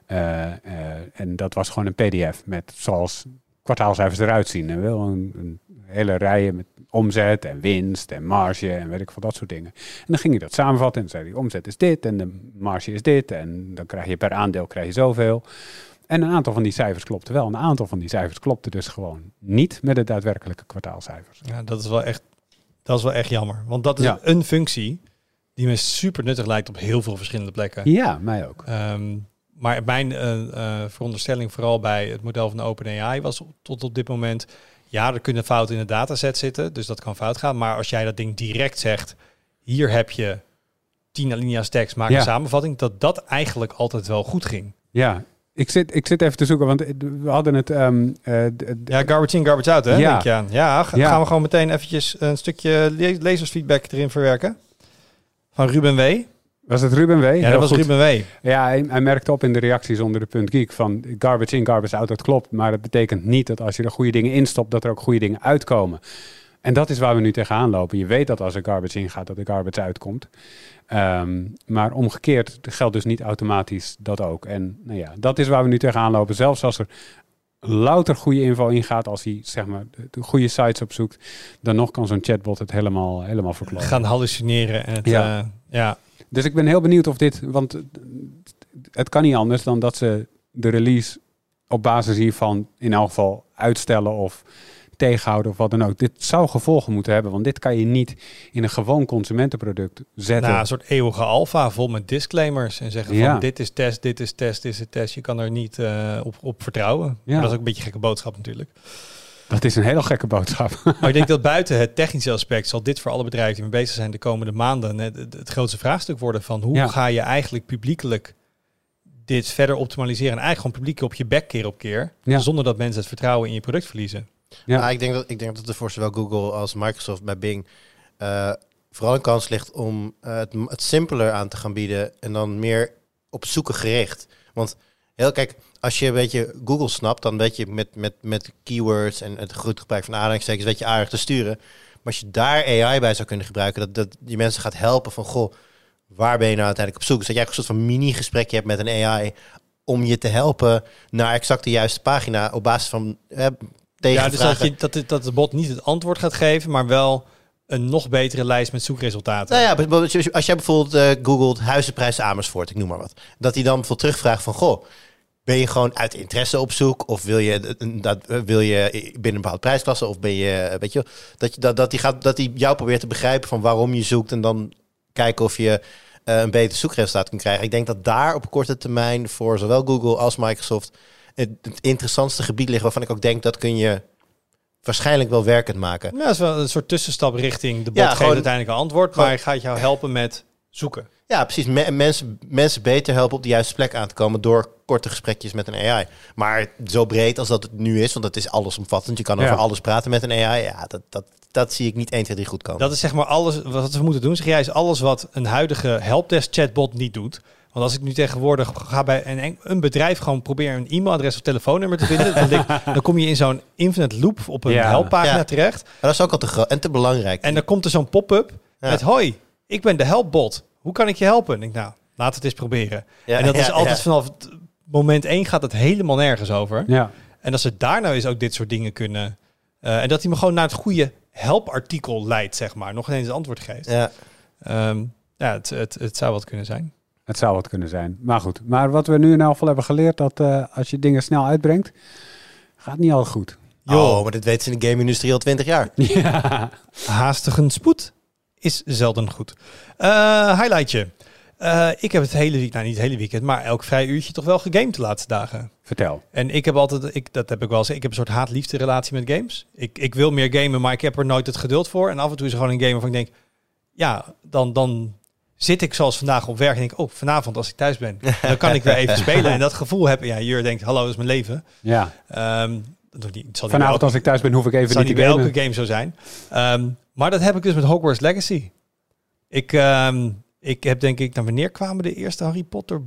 Uh, uh, en dat was gewoon een pdf met zoals kwartaalcijfers eruit zien. En wel een, een hele rijen met omzet en winst en marge en weet ik veel dat soort dingen. En dan ging je dat samenvatten en zei die omzet is dit en de marge is dit en dan krijg je per aandeel krijg je zoveel. En een aantal van die cijfers klopte wel. Een aantal van die cijfers klopte dus gewoon niet met de daadwerkelijke kwartaalcijfers. Ja, dat is wel echt, dat is wel echt jammer. Want dat is een functie die me super nuttig lijkt op heel veel verschillende plekken. Ja, mij ook. Ehm, maar mijn eh, veronderstelling vooral bij het model van OpenAI was tot op dit moment... Ja, er kunnen fouten in de dataset zitten, dus dat kan fout gaan. Maar als jij dat ding direct zegt, hier heb je 10 alinea's tekst, maak Ja. een samenvatting, dat dat eigenlijk altijd wel goed ging. Ja, ik zit, ik zit even te zoeken, want we hadden het... d- Ja, garbage in, garbage out, hè? Ja. Denk je aan. Ja, ga- Ja. gaan we gewoon meteen eventjes een stukje le- lezersfeedback erin verwerken. Van Ruben W. was het Ruben W? Ja, Heel dat was goed. Ruben W. Ja, hij, hij merkte op in de reacties onder de punt geek van garbage in, garbage out, dat klopt. Maar dat betekent niet dat als je er goede dingen instopt, dat er ook goede dingen uitkomen. En dat is waar we nu tegenaan lopen. Je weet dat als er garbage in gaat, dat er garbage uitkomt. Ehm, maar omgekeerd geldt dus niet automatisch dat ook. En nou ja, dat is waar we nu tegenaan lopen. Zelfs als er louter goede info ingaat, als hij zeg maar de, de goede sites opzoekt, dan nog kan zo'n chatbot het helemaal, helemaal. Gaan hallucineren. En het, Ja. ja. ja. Dus ik ben heel benieuwd of dit, want het kan niet anders dan dat ze de release op basis hiervan in elk geval uitstellen of tegenhouden of wat dan ook. Dit zou gevolgen moeten hebben, want dit kan je niet in een gewoon consumentenproduct zetten. Nou, een soort eeuwige alfa vol met disclaimers. En zeggen Ja. van dit is test, dit is test, dit is test. Je kan er niet eh, op, op vertrouwen. Ja. Maar dat is ook een beetje een gekke boodschap natuurlijk. Dat is een hele gekke boodschap. Maar ik denk dat buiten het technische aspect zal dit voor alle bedrijven die mee bezig zijn de komende maanden het, het, grootste vraagstuk worden van hoe Ja. ga je eigenlijk publiekelijk dit verder optimaliseren en eigenlijk gewoon publiek op je bek keer op keer, Ja. zonder dat mensen het vertrouwen in je product verliezen. Ja. Maar ik denk, dat, ik denk dat er voor zowel Google als Microsoft bij Bing eh, vooral een kans ligt om eh, het, het simpeler aan te gaan bieden en dan meer op zoeken gericht. Want heel kijk, als je een beetje Google snapt, dan weet je met, met, met keywords en het goed gebruik van aanhalingstekens, weet je aardig te sturen. Maar als je daar AI bij zou kunnen gebruiken, dat, dat die mensen gaat helpen van goh, waar ben je nou uiteindelijk op zoek? Dus dat jij een soort van mini-gesprekje hebt met een AI om je te helpen naar exact de juiste pagina op basis van eh, tegen Ja, dus dat, je, dat, dat de bot niet het antwoord gaat geven, maar wel een nog betere lijst met zoekresultaten. Nou ja, als jij bijvoorbeeld eh googelt huizenprijs Amersfoort, ik noem maar wat. Dat hij dan bijvoorbeeld terugvraagt van, goh, ben je gewoon uit interesse op zoek? Of wil je, dat, wil je binnen een bepaalde prijsklasse? Of ben je, weet je, dat, je dat, dat, hij gaat, dat hij jou probeert te begrijpen van waarom je zoekt en dan kijken of je eh, een beter zoekresultaat kunt krijgen. Ik denk dat daar op korte termijn voor zowel Google als Microsoft het, het interessantste gebied ligt waarvan ik ook denk dat kun je waarschijnlijk wel werkend maken. Ja, dat is wel een soort tussenstap richting de bot Ja, geeft gewoon- uiteindelijk een antwoord, maar hij gaat jou helpen met zoeken. Ja, precies. Me- mensen, mensen beter helpen op de juiste plek aan te komen door korte gesprekjes met een AI. Maar zo breed als dat het nu is, want het is allesomvattend. Je kan Ja. over alles praten met een AI. Ja, dat, dat, dat zie ik niet 1, 2, 3 goed komen. Dat is zeg maar alles wat we moeten doen. Zeg jij is alles wat een huidige helpdesk chatbot niet doet. Want als ik nu tegenwoordig ga bij een, een bedrijf gewoon proberen een e-mailadres of telefoonnummer te vinden, dan, denk, dan kom je in zo'n infinite loop op een Ja. helppagina Ja. terecht. Maar dat is ook al te groot en te belangrijk. En dan komt er zo'n pop-up Ja. met hoi, ik ben de helpbot. Hoe kan ik je helpen? En ik denk, nou, laat het eens proberen. Ja, en dat is altijd ja. vanaf moment één gaat het helemaal nergens over. Ja. En als ze daar nou eens ook dit soort dingen kunnen. eh, en dat hij me gewoon naar het goede helpartikel leidt, zeg maar. Nog ineens het antwoord geeft. Ja. Ehm, ja, het, het, het zou wat kunnen zijn. Het zou wat kunnen zijn. Maar goed, maar wat we nu in elk geval hebben geleerd, dat eh, als je dingen snel uitbrengt, gaat niet altijd goed. Oh, maar dit weten ze in de game-industrie al 20 jaar. Ja. Haastige spoed is zelden goed. Eh, highlightje. Eh, ik heb het hele week, nou niet het hele weekend, maar elk vrij uurtje toch wel gegamed de laatste dagen. Vertel. En ik heb altijd, ik, dat heb ik wel eens, ik heb een soort haat-liefde relatie met games. Ik, ik wil meer gamen, maar ik heb er nooit het geduld voor. En af en toe is er gewoon een game waarvan ik denk, ja, dan, dan zit ik zoals vandaag op werk en denk, oh, vanavond als ik thuis ben, dan kan ik weer even spelen. En dat gevoel heb ja, Jur denkt, hallo, dat is mijn leven. Ja. Ehm, niet, het zal Vanavond elke- als ik thuis ben, hoef ik even zal niet te bij gamen. elke game zo zijn. Ehm, maar dat heb ik dus met Hogwarts Legacy. Ik, ehm, ik heb denk ik, nou, wanneer kwamen de eerste Harry Potter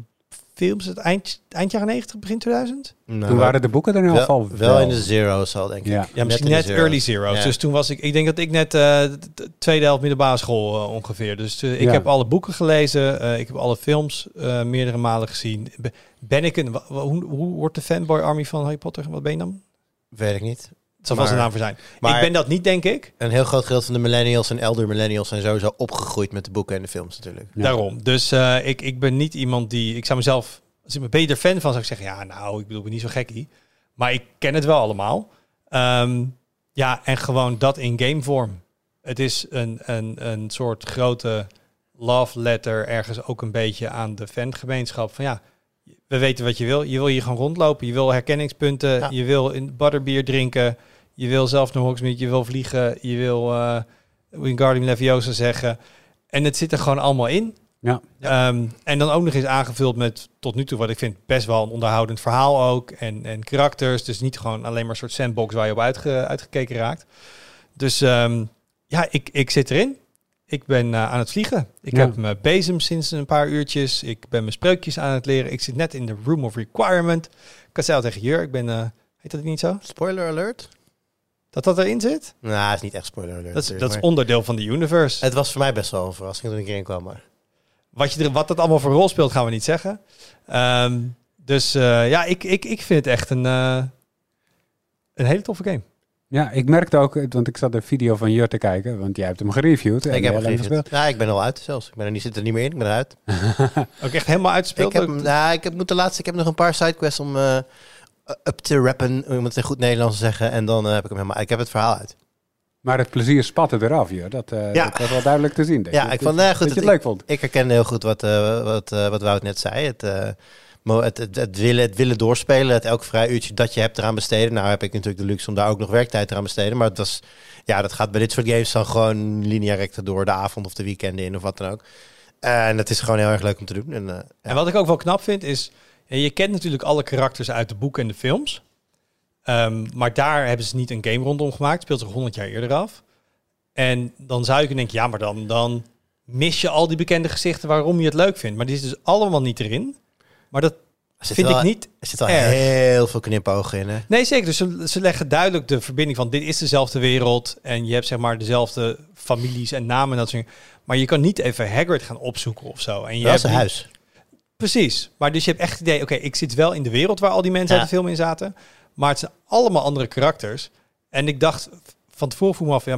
films? Het eind, eind jaren 90, begin 2000? Nou, Toen waren de boeken er in ieder wel, geval wel in de zero's al, denk ik. Ja. Ja, misschien net, zero's. early zeros. Ja. Dus toen was ik, ik denk dat ik net eh, de de tweede helft middelbare school eh, ongeveer. Dus eh, ik Ja. heb alle boeken gelezen, ik heb alle films eh, meerdere malen gezien. Be- Ben ik een, hoe, hoe wordt de fanboy army van Harry Potter? Wat ben je dan? Weet ik niet. Het zal vast een naam voor zijn. maar- ik ben dat niet, denk ik. Een heel groot gedeelte van de millennials en elder millennials zijn sowieso opgegroeid met de boeken en de films natuurlijk. Ja. Daarom. Dus eh, ik, ik ben niet iemand die... Ik zou mezelf... Als ik me beter fan van zou ik zeggen... Ja, nou, ik bedoel, ik ben niet zo gekkie. Maar ik ken het wel allemaal. Ehm, ja, en gewoon dat in gamevorm. Het is een, een, een soort grote love letter ergens ook een beetje aan de fangemeenschap. Van ja, we weten wat je wil. Je wil hier gewoon rondlopen. Je wil herkenningspunten. Ja. Je wil in butterbier drinken. Je wil zelf naar Hogsmeade. Je wil vliegen. Je wil eh Wingardium Leviosa zeggen. En het zit er gewoon allemaal in. Ja. Ehm, en dan ook nog eens aangevuld met tot nu toe wat ik vind best wel een onderhoudend verhaal ook. En, en karakters. Dus niet gewoon alleen maar een soort sandbox waar je op uitge, uitgekeken raakt. Dus ehm, ja, ik, ik zit erin. Ik ben eh, aan het vliegen. Ik Ja. heb mijn bezem sinds een paar uurtjes. Ik ben mijn spreukjes aan het leren. Ik zit net in de Room of Requirement. Ik had zelf tegen Jur, ik ben... eh heet dat niet zo? Spoiler alert? Dat dat erin zit? Nou, is niet echt spoiler alert. Dat is, dat is onderdeel van de universe. Het was voor mij best wel een verrassing toen ik erin kwam. Maar. Wat, je er, wat dat allemaal voor rol speelt, gaan we niet zeggen. Ehm, dus eh, ja, ik, ik, ik vind het echt een, eh, een hele toffe game. Ja, ik merkte ook, want ik zat de video van Jur te kijken, want jij hebt hem gereviewd. en Ik heb hem gereviewd. Ja, ik ben al uit zelfs. Ik ben er niet, zit er niet meer in. Ik ben eruit. Ook echt helemaal uitgespeeld. Ik heb, nou, ik heb moet de laatste. Ik heb nog een paar sidequests om eh, up te rappen, om het in goed Nederlands te zeggen. En dan eh, heb ik hem helemaal. Ik heb het verhaal uit. Maar het plezier spatte eraf, Jur. Dat, eh, Ja. dat was wel duidelijk te zien. denk Ja, Dat- ik vond- nee, goed, dat je het leuk vond. Ik herkende heel goed wat, eh, wat, eh, wat Wout net zei. Het, eh, het, het, het willen, het willen doorspelen, het elk vrij uurtje dat je hebt eraan besteden. Nou heb ik natuurlijk de luxe om daar ook nog werktijd eraan besteden. Maar het was, ja, dat gaat bij dit soort games dan gewoon linea door de avond of de weekenden in of wat dan ook. En het is gewoon heel erg leuk om te doen. En, eh, wat ik ook wel knap vind is, je kent natuurlijk alle karakters uit de boeken en de films. Ehm, maar daar hebben ze niet een game rondom gemaakt. Speelt zich 100 jaar eerder af. En dan zou je kunnen denken, ja, maar dan, dan mis je al die bekende gezichten waarom je het leuk vindt. Maar die is dus allemaal niet erin. Maar dat vind wel- ik niet Er zit wel erg. heel veel knipogen in, hè? Nee, zeker. Dus ze, ze leggen duidelijk de verbinding van dit is dezelfde wereld. En je hebt zeg maar dezelfde families en namen en dat soort dingen. Maar je kan niet even Hagrid gaan opzoeken of zo. En je Dat is hebt een huis. Precies. Maar dus je hebt echt het idee, oké, ik zit wel in de wereld waar al die mensen Ja. uit de film in zaten. Maar het zijn allemaal andere karakters. En ik dacht van tevoren vroeg me af, ja,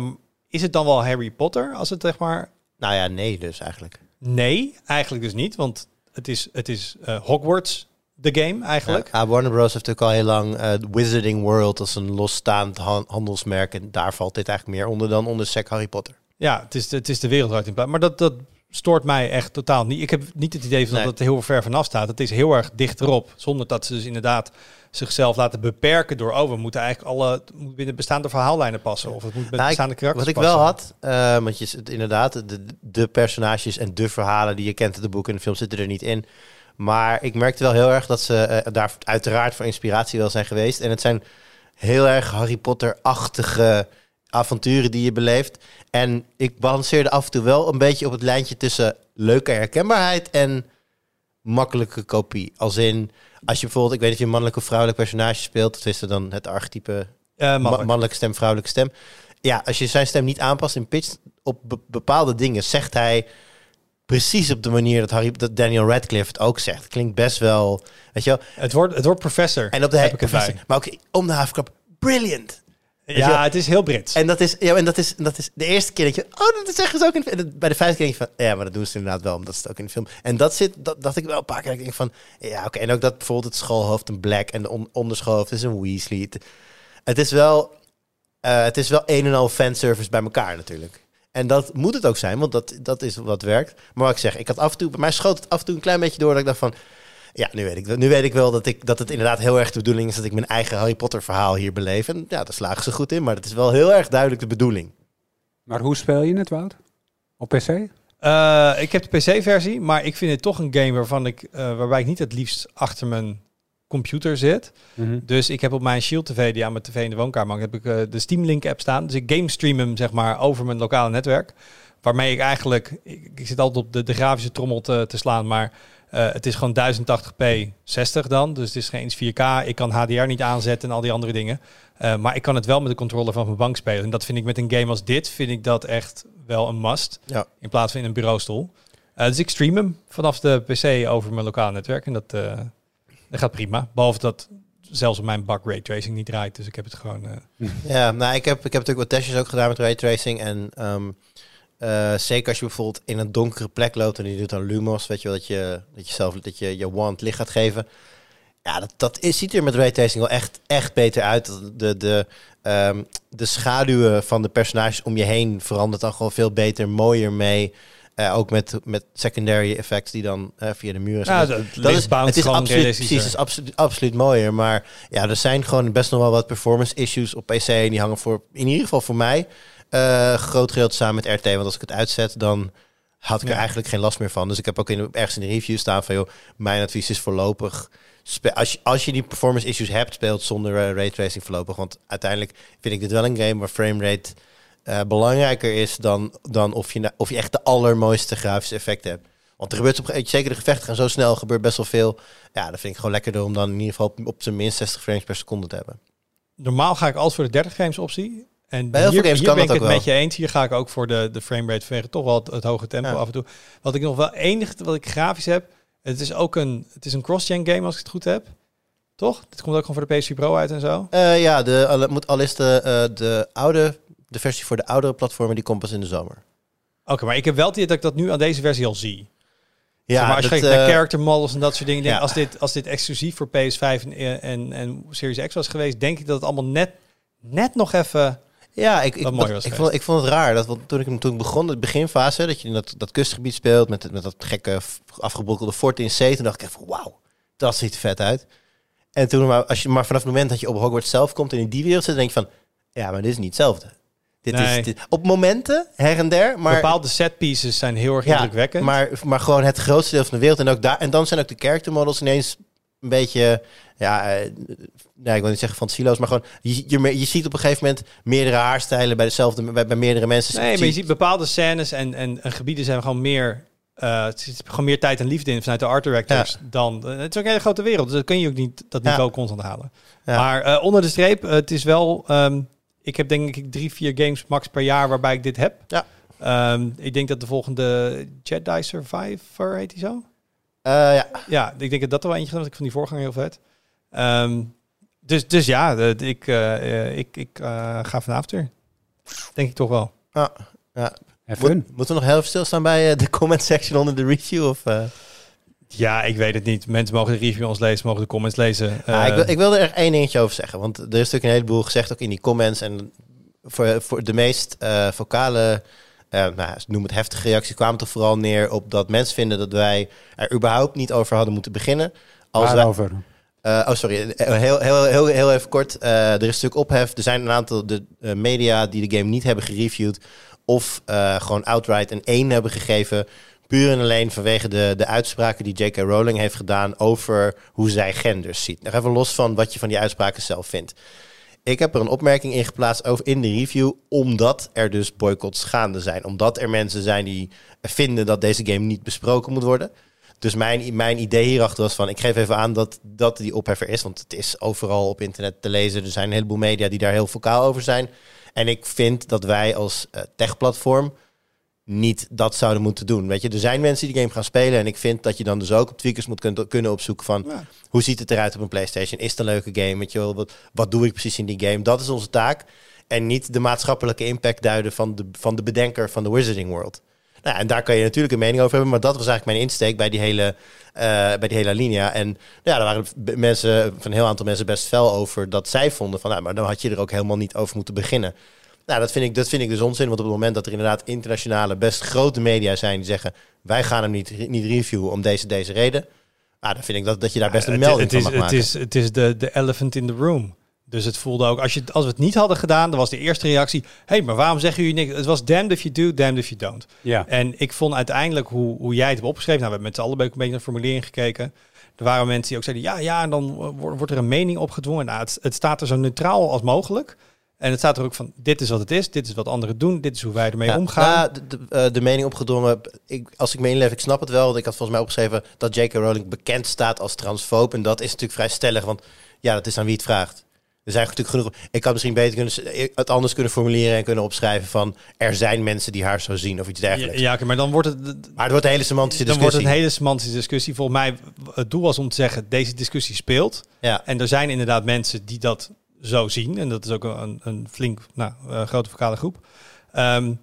is het dan wel Harry Potter? Als het zeg maar... Nou ja, nee dus eigenlijk. Nee, eigenlijk dus niet. Want het is, het is eh, Hogwarts, de game eigenlijk. Ja, Warner Bros. heeft natuurlijk al heel lang eh, Wizarding World als een losstaand han- handelsmerk. En daar valt dit eigenlijk meer onder dan onder sec Harry Potter. Ja, het is, de- het is de wereld het in plaats. Maar dat, dat stoort mij echt totaal niet. Ik heb niet het idee van Nee. dat het heel ver vanaf staat. Het is heel erg dichterop. Zonder dat ze dus inderdaad zichzelf laten beperken door... oh, we moeten eigenlijk alle... het moet binnen bestaande verhaallijnen passen. Of het moet met Nou, bestaande karakters Wat ik wel had, eh, want je inderdaad, de, de personages en de verhalen die je kent in de boeken en de film zitten er niet in. Maar ik merkte wel heel erg dat ze eh, daar uiteraard voor inspiratie wel zijn geweest. En het zijn heel erg Harry Potter-achtige avonturen die je beleeft. En ik balanceerde af en toe wel een beetje op het lijntje tussen leuke herkenbaarheid en makkelijke kopie. Als in, als je bijvoorbeeld, ik weet of je een mannelijk of vrouwelijk personage speelt, dat is er dan het archetype Eh, Ma- mannelijk. mannelijke stem, vrouwelijke stem. Ja, als je zijn stem niet aanpast in pitch op be- bepaalde dingen, zegt hij precies op de manier dat, Harry, dat Daniel Radcliffe het ook zegt. Klinkt best wel, weet je wel. Het wordt, het wordt professor. En op de heb ik bij. maar ook om de havenklap, brilliant. Ja, het is heel Brits. En dat is, ja, en dat is, dat is de eerste keer dat je, oh, dat zeggen ze ook in de Bij de vijfde keer denk je van, ja, maar dat doen ze inderdaad wel, omdat ze het ook in de film. En dat zit, dat, dat ik wel een paar keer denk van, ja, oké. En ook dat bijvoorbeeld het schoolhoofd een Black en de on, onderschoolhoofd is een Weasley. Het, het is wel, eh, het is wel een en al fanservice bij elkaar natuurlijk. En dat moet het ook zijn, want dat, dat is wat werkt. Maar wat ik zeg, ik had af en toe, bij mij schoot het af en toe een klein beetje door dat ik dacht van, ja, nu weet ik, wel- nu weet ik wel dat, ik, dat het inderdaad heel erg de bedoeling is dat ik mijn eigen Harry Potter verhaal hier beleef. En ja, daar slagen ze goed in, maar het is wel heel erg duidelijk de bedoeling. Maar hoe speel je het, Wout? Op PC? Eh, ik heb de PC-versie, maar ik vind het toch een game waarvan ik, eh, waarbij ik niet het liefst achter mijn computer zit. Mhm. Dus ik heb op mijn Shield TV, die aan mijn tv in de woonkamer hangt, heb ik eh, de Steam Link app staan. Dus ik game stream hem zeg maar over mijn lokale netwerk. Waarmee ik eigenlijk, ik, ik zit altijd op de, de grafische trommel te, te slaan, maar eh, het is gewoon 1080p 60 dan. Dus het is geen eens 4K. Ik kan HDR niet aanzetten en al die andere dingen. Eh, maar ik kan het wel met de controller van mijn bank spelen. En dat vind ik met een game als dit, vind ik dat echt wel een must. Ja. In plaats van in een bureaustoel. Eh, dus ik stream hem vanaf de PC over mijn lokale netwerk. En dat, eh, dat gaat prima. Behalve dat zelfs op mijn bak raytracing niet draait. Dus ik heb het gewoon... eh, Ja, nou, ik heb, ik heb natuurlijk wat testjes ook gedaan met raytracing. En ehm, eh, zeker als je bijvoorbeeld in een donkere plek loopt en je doet dan lumos, weet je wel, dat je, dat je zelf dat je, je wand licht gaat geven. Ja, dat, dat is, ziet er met raytracing wel echt, echt beter uit. De, de, ehm, de schaduwen van de personages om je heen verandert dan gewoon veel beter, mooier mee. Eh, ook met, met secondary effects die dan eh, via de muren Ja, zijn. dat, dat is, het is absoluut, precies, het is absoluut, absoluut mooier. Maar ja, er zijn gewoon best nog wel wat performance issues op PC. En die hangen voor, in ieder geval voor mij, eh groot gedeelte samen met RT. Want als ik het uitzet, dan had ik er eigenlijk geen last meer van. Dus ik heb ook in, ergens in de review staan van, joh, mijn advies is voorlopig... Als je, als je die performance issues hebt, speelt zonder eh, raytracing voorlopig. Want uiteindelijk vind ik dit wel een game waar framerate eh, belangrijker is dan, dan of, je, of je echt de allermooiste grafische effecten hebt. Want er gebeurt op, zeker de gevechten gaan zo snel, gebeurt best wel veel. Ja, dat vind ik gewoon lekkerder om dan in ieder geval op, op zijn minst 60 frames per seconde te hebben. Normaal ga ik altijd voor de 30 frames optie. En Bij heel hier, veel games hier kan ben ik dat het ook met je eens. Hier ga ik ook voor de, de framerate vanwege toch wel het, het hoge tempo Ja. af en toe. Wat ik nog wel enig wat ik grafisch heb. Het is ook een, het is een cross-gen game als ik het goed heb. Toch? Dit komt ook gewoon voor de PS4 Pro uit en zo. Eh, ja, de, al, moet, al is de, eh, de oude, de versie voor de oudere platformen, die komt pas in de zomer. Oké, maar ik heb wel het idee dat ik dat nu aan deze versie al zie. Ja, Zeg maar als je kijkt naar eh, character models en dat soort dingen. Denk, als, dit, als dit exclusief voor PS5 en, en, en Series X was geweest, denk ik dat het allemaal net, net nog even... Ja, ik, ik, dat- ik, vond, ik vond het raar. Dat, want toen ik hem toen ik begon, de beginfase, dat je in dat, dat kustgebied speelt met, met dat gekke afgebrokkelde fort in zee. Toen dacht ik van wauw, dat ziet er vet uit. En toen, maar, als je, maar vanaf het moment dat je op Hogwarts zelf komt en in die wereld zit, dan denk je van, ja, maar dit is niet hetzelfde. Dit Nee. is, dit, op momenten, her en der, maar... bepaalde set pieces zijn heel erg ja, indrukwekkend. maar, maar gewoon het grootste deel van de wereld. En, ook daar, en dan zijn ook de character models ineens een beetje, ja, eh, nee, ik wil niet zeggen fantasieloos, maar gewoon, je, je, je ziet op een gegeven moment meerdere haarstijlen bij dezelfde, bij, bij meerdere mensen. Nee, maar je ziet bepaalde scènes en, en, en gebieden zijn gewoon meer... eh, het zit gewoon meer tijd en liefde in vanuit de art directors dan... eh, het is ook een hele grote wereld, dus dat kun je ook niet dat Ja. niveau constant halen. Ja. Maar onder de streep, het is wel... ehm, ik heb denk ik drie, vier games max per jaar waarbij ik dit heb. Ja. Ehm, ik denk dat de volgende Jedi Survivor heet die zo? Eh, ja, Ja, ik denk dat dat er wel eentje was. Ik vond die voorganger heel vet. Ehm, dus, dus ja, de- de- ik, eh, eh, ik, ik eh, ga vanavond weer. Denk ik toch wel. Even. Moet, moeten we nog heel even stilstaan bij de comment section onder de review? Of, eh? Ja, ik weet het niet. Mensen mogen de review ons lezen, mogen de comments lezen. Ja, ik, wil, ik wil er echt één dingetje over zeggen. Want er is natuurlijk een heleboel gezegd, ook in die comments. En voor, voor de meest eh, vocale, eh, nou, noem het heftige reacties, kwamen toch vooral neer op dat mensen vinden dat wij er überhaupt niet over hadden moeten beginnen. Als wij, Waarover? eh, oh, sorry. Eh, Heel, heel, heel, heel even kort. Er is natuurlijk ophef. Er zijn een aantal de, media die de game niet hebben gereviewd. Of gewoon outright een 1 hebben gegeven. Puur en alleen vanwege de, de uitspraken die J.K. Rowling heeft gedaan over hoe zij genders ziet. Nog even los van wat je van die uitspraken zelf vindt. Ik heb er een opmerking in geplaatst over in de review, omdat er dus boycotts gaande zijn. Omdat er mensen zijn die vinden dat deze game niet besproken moet worden. Dus mijn, mijn idee hierachter was van, ik geef even aan dat, dat die ophef er is. Want het is overal op internet te lezen. Er zijn een heleboel media die daar heel vocaal over zijn. En ik vind dat wij als eh, techplatform niet dat zouden moeten doen. Weet je, er zijn mensen die de game gaan spelen. En ik vind dat je dan dus ook op tweakers moet kun- kunnen opzoeken van... Ja. hoe ziet het eruit op een PlayStation? Is het een leuke game? Weet je wel, wat, wat doe ik precies in die game? Dat is onze taak. En niet de maatschappelijke impact duiden van de, van de bedenker van de Wizarding World. Nou, en daar kan je natuurlijk een mening over hebben. Maar dat was eigenlijk mijn insteek bij die hele, eh, bij die hele alinea. En ja, er waren mensen, van een heel aantal mensen best fel over dat zij vonden van... Nou, maar dan had je er ook helemaal niet over moeten beginnen. Nou, dat vind, ik, dat vind ik dus onzin. Want op het moment dat er inderdaad internationale, best grote media zijn die zeggen... wij gaan hem niet, niet reviewen om deze, deze reden... Nou, dan vind ik dat, dat je daar best een het, melding het is, van mag het maken. is, het is de, de elephant in the room. Dus het voelde ook, als, je, als we het niet hadden gedaan, dan was de eerste reactie... hé, hey, maar waarom zeggen jullie niks? Het was damned if you do, damned if you don't. Ja. En ik vond uiteindelijk hoe, hoe jij het hebt opgeschreven... Nou, we hebben met z'n allen een beetje naar de formulering gekeken. Er waren mensen die ook zeiden... ja, ja, en dan wordt, wordt er een mening opgedwongen. Nou, het, het staat er zo neutraal als mogelijk. En het staat er ook van, dit is wat het is. Dit is wat anderen doen. Dit is hoe wij ermee Ja, omgaan. nou, de, de, eh, de mening opgedrongen. Ik, als ik me inleef, ik snap het wel. Want ik had volgens mij opgeschreven dat J.K. Rowling bekend staat als transfoob. En dat is natuurlijk vrij stellig, want ja, dat is aan wie het vraagt. Er zijn natuurlijk genoeg. Ik had misschien beter kunnen, s- het anders kunnen formuleren en kunnen opschrijven van er zijn mensen die haar zo zien of iets ja, dergelijks. ja, maar dan wordt het... Maar het wordt een hele semantische Dan wordt discussie. het een hele semantische discussie. Volgens mij, het doel was om te zeggen, deze discussie speelt. Ja. En er zijn inderdaad mensen die dat zo zien. En dat is ook een, een flink, nou, eh, grote vocale groep. Ehm,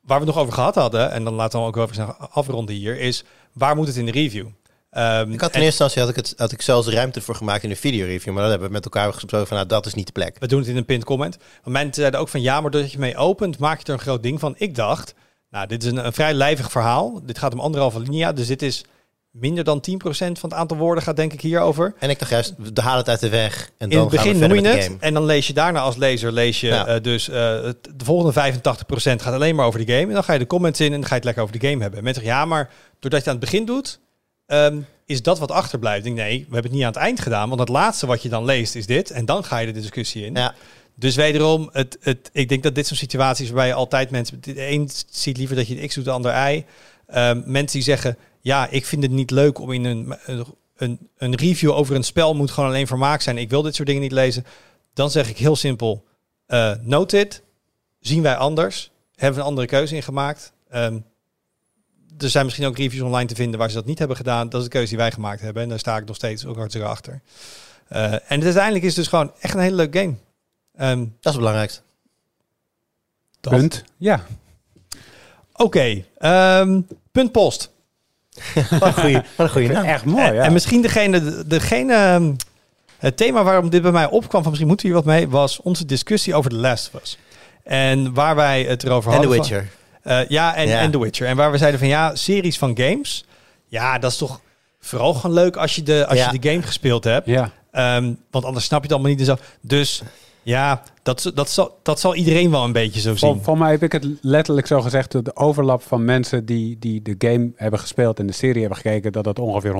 waar we het nog over gehad hadden, en dan laten we ook over snel afronden hier, is waar moet het in de review? Ehm, Ik had in en eerste instantie had ik, het, had ik zelfs ruimte voor gemaakt in een videoreview. Maar dat hebben we met elkaar gesproken van nou, dat is niet de plek. we doen het in een pinned comment. Want mensen zeiden ook van ja, maar doordat je mee opent, maak je er een groot ding van. Ik dacht, Nou, dit is een, een vrij lijvig verhaal. Dit gaat om anderhalve linea, dus dit is minder dan 10% van het aantal woorden gaat denk ik hierover. En ik dacht juist, we halen het uit de weg. En In dan het begin gaan we noem je het game. en dan lees je daarna als lezer lees je Ja. eh, dus eh, de volgende 85% gaat alleen maar over de game. En dan ga je de comments in en dan ga je het lekker over de game hebben. En mensen zeggen, ja, maar doordat je het aan het begin doet, ehm, is dat wat achterblijft. Ik denk, nee, we hebben het niet aan het eind gedaan, want het laatste wat je dan leest is dit. En dan ga je de discussie in. Ja. Dus wederom, het, het, ik denk dat dit zo'n situatie is waarbij je altijd mensen... De een ziet liever dat je het X doet, de ander Y. Ehm, mensen die zeggen, ja, ik vind het niet leuk om in een, een, een review over een spel moet gewoon alleen vermaak zijn. Ik wil dit soort dingen niet lezen. Dan zeg ik heel simpel, eh note it. Zien wij anders. Hebben we een andere keuze in gemaakt. Ehm, er zijn misschien ook reviews online te vinden waar ze dat niet hebben gedaan. Dat is de keuze die wij gemaakt hebben. En daar sta ik nog steeds ook hartstikke achter. Eh, en uiteindelijk is het dus gewoon echt een hele leuke game. Ehm, Dat is het belangrijkste. dat. Punt. Ja. Oké, ehm, punt post. Wat een goeie, wat een goeie naam. Echt mooi, en, ja. en misschien degene, degene, ehm, het thema waarom dit bij mij opkwam, van misschien moeten we hier wat mee, was onze discussie over The Last of Us. En waar wij het erover En The hadden. van- Witcher. Eh, ja, en, Ja. en The Witcher. En waar we zeiden van ja, series van games. Ja, dat is toch vooral gewoon leuk als je de, als Ja. je de game gespeeld hebt. Ja. Ehm, want anders snap je het allemaal niet en zo. Dus ja, dat, dat, zal, dat zal iedereen wel een beetje zo zien. voor mij heb ik het letterlijk zo gezegd. De overlap van mensen die, die de game hebben gespeeld en de serie hebben gekeken, dat dat ongeveer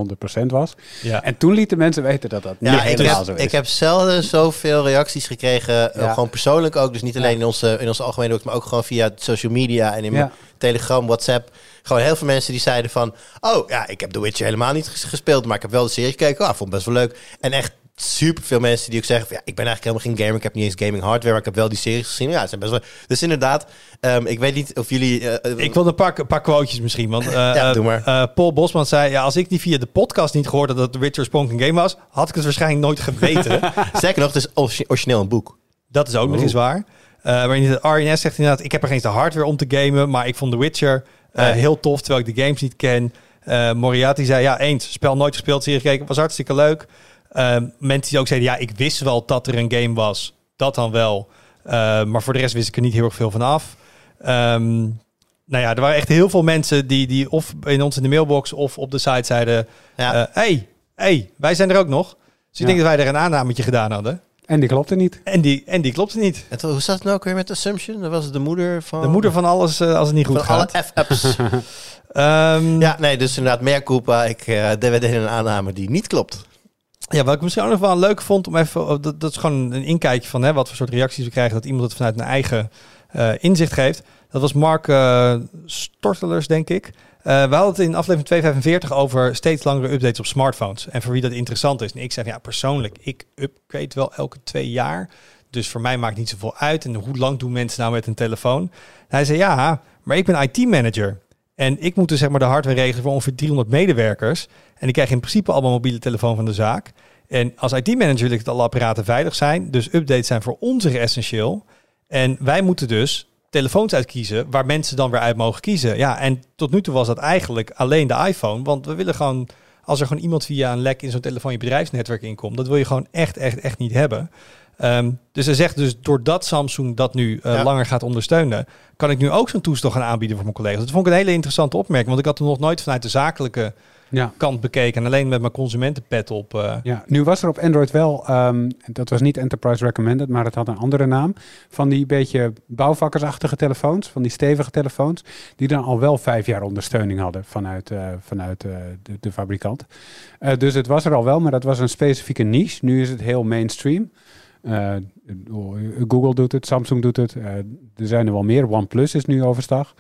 100% was. Ja. En toen lieten mensen weten dat dat Ja, niet ik, helemaal heb, zo is. ik heb zelden zoveel reacties gekregen. eh, Ja. gewoon persoonlijk ook. Dus niet alleen Ja. in, onze, in onze algemene hoek, maar ook gewoon via social media en in. Telegram, WhatsApp. Gewoon heel veel mensen die zeiden van... Oh ja, ik heb The Witcher helemaal niet ges- gespeeld, maar ik heb wel de serie gekeken. Ah, ik vond het best wel leuk. En echt super veel mensen die ook zeggen van... Ja, ik ben eigenlijk helemaal geen gamer. Ik heb niet eens gaming hardware, maar ik heb wel die series gezien. Ja, het zijn best wel... Dus inderdaad, ehm, ik weet niet of jullie... eh, eh, Ik wil een paar, een paar quotejes misschien. Want eh, Ja, doe maar. Paul Bosman zei: ja, Als ik die via de podcast niet gehoord had dat The Witcher oorspronkelijk een game was, had ik het waarschijnlijk nooit geweten. Sterker nog, het is origi- origineel een boek. dat is ook nog eens waar. Waarin RNS zegt inderdaad: Ik heb er geen eens de hardware om te gamen, maar ik vond The Witcher heel tof terwijl ik de games niet ken. Moriarty zei: Ja, eens, spel nooit gespeeld, serie gekeken, was hartstikke leuk. Eh, mensen die ook zeiden: Ja, ik wist wel dat er een game was, dat dan wel. Eh, maar voor de rest wist ik er niet heel erg veel van af. Ehm, nou ja, er waren echt heel veel mensen die, die of in ons in de mailbox of op de site zeiden: Ja. eh, hey, hey, wij zijn er ook nog. Dus ik Ja. denk dat wij er een aannametje gedaan hadden. En die klopte niet. En die, en die klopte niet. En toen- hoe zat het nou ook weer met Assumption? Dat was de moeder van... De moeder van alles eh, als het niet goed van alle gaat. F-apps. Ehm, ja. ja, nee, dus inderdaad, meer. Ik eh we deden een aanname die niet klopt. Ja, wat ik misschien ook nog wel leuk vond om even... oh, Dat, dat is gewoon een inkijkje van hè, wat voor soort reacties we krijgen. Dat iemand het vanuit een eigen eh, inzicht geeft. Dat was Mark eh, Stortelers, denk ik. Eh, we hadden het in aflevering 245 over steeds langere updates op smartphones. En voor wie dat interessant is. En ik zeg, ja, persoonlijk, ik upgrade wel elke twee jaar. Dus voor mij maakt niet zoveel uit. En hoe lang doen mensen nou met een telefoon? Hij zei, ja, maar ik ben IT-manager. En ik moet dus zeg maar de hardware regelen voor ongeveer 300 medewerkers. En die krijgen in principe allemaal mobiele telefoon van de zaak. En als IT-manager wil ik dat alle apparaten veilig zijn. Dus updates zijn voor ons essentieel. En wij moeten dus telefoons uitkiezen waar mensen dan weer uit mogen kiezen. Ja, en tot nu toe was dat eigenlijk alleen de iPhone. Want we willen gewoon, als er gewoon iemand via een lek in zo'n telefoon je bedrijfsnetwerk inkomt, dat wil je gewoon echt, echt, echt niet hebben. Ehm, dus hij zegt dus, doordat Samsung dat nu eh, Ja. langer gaat ondersteunen, kan ik nu ook zo'n toestel gaan aanbieden voor mijn collega's. Dat vond ik een hele interessante opmerking, want ik had hem nog nooit vanuit de zakelijke Ja. kant bekeken en alleen met mijn consumentenpet op. eh, Ja, nu was er op Android wel, ehm, dat was niet Enterprise Recommended, maar het had een andere naam. Van die beetje bouwvakkersachtige telefoons, van die stevige telefoons, die dan al wel vijf jaar ondersteuning hadden vanuit, eh, vanuit de, de fabrikant. Dus het was er al wel, maar dat was een specifieke niche. Nu is het heel mainstream. Eh, Google doet het, Samsung doet het, eh, er zijn er wel meer. OnePlus is nu overstag.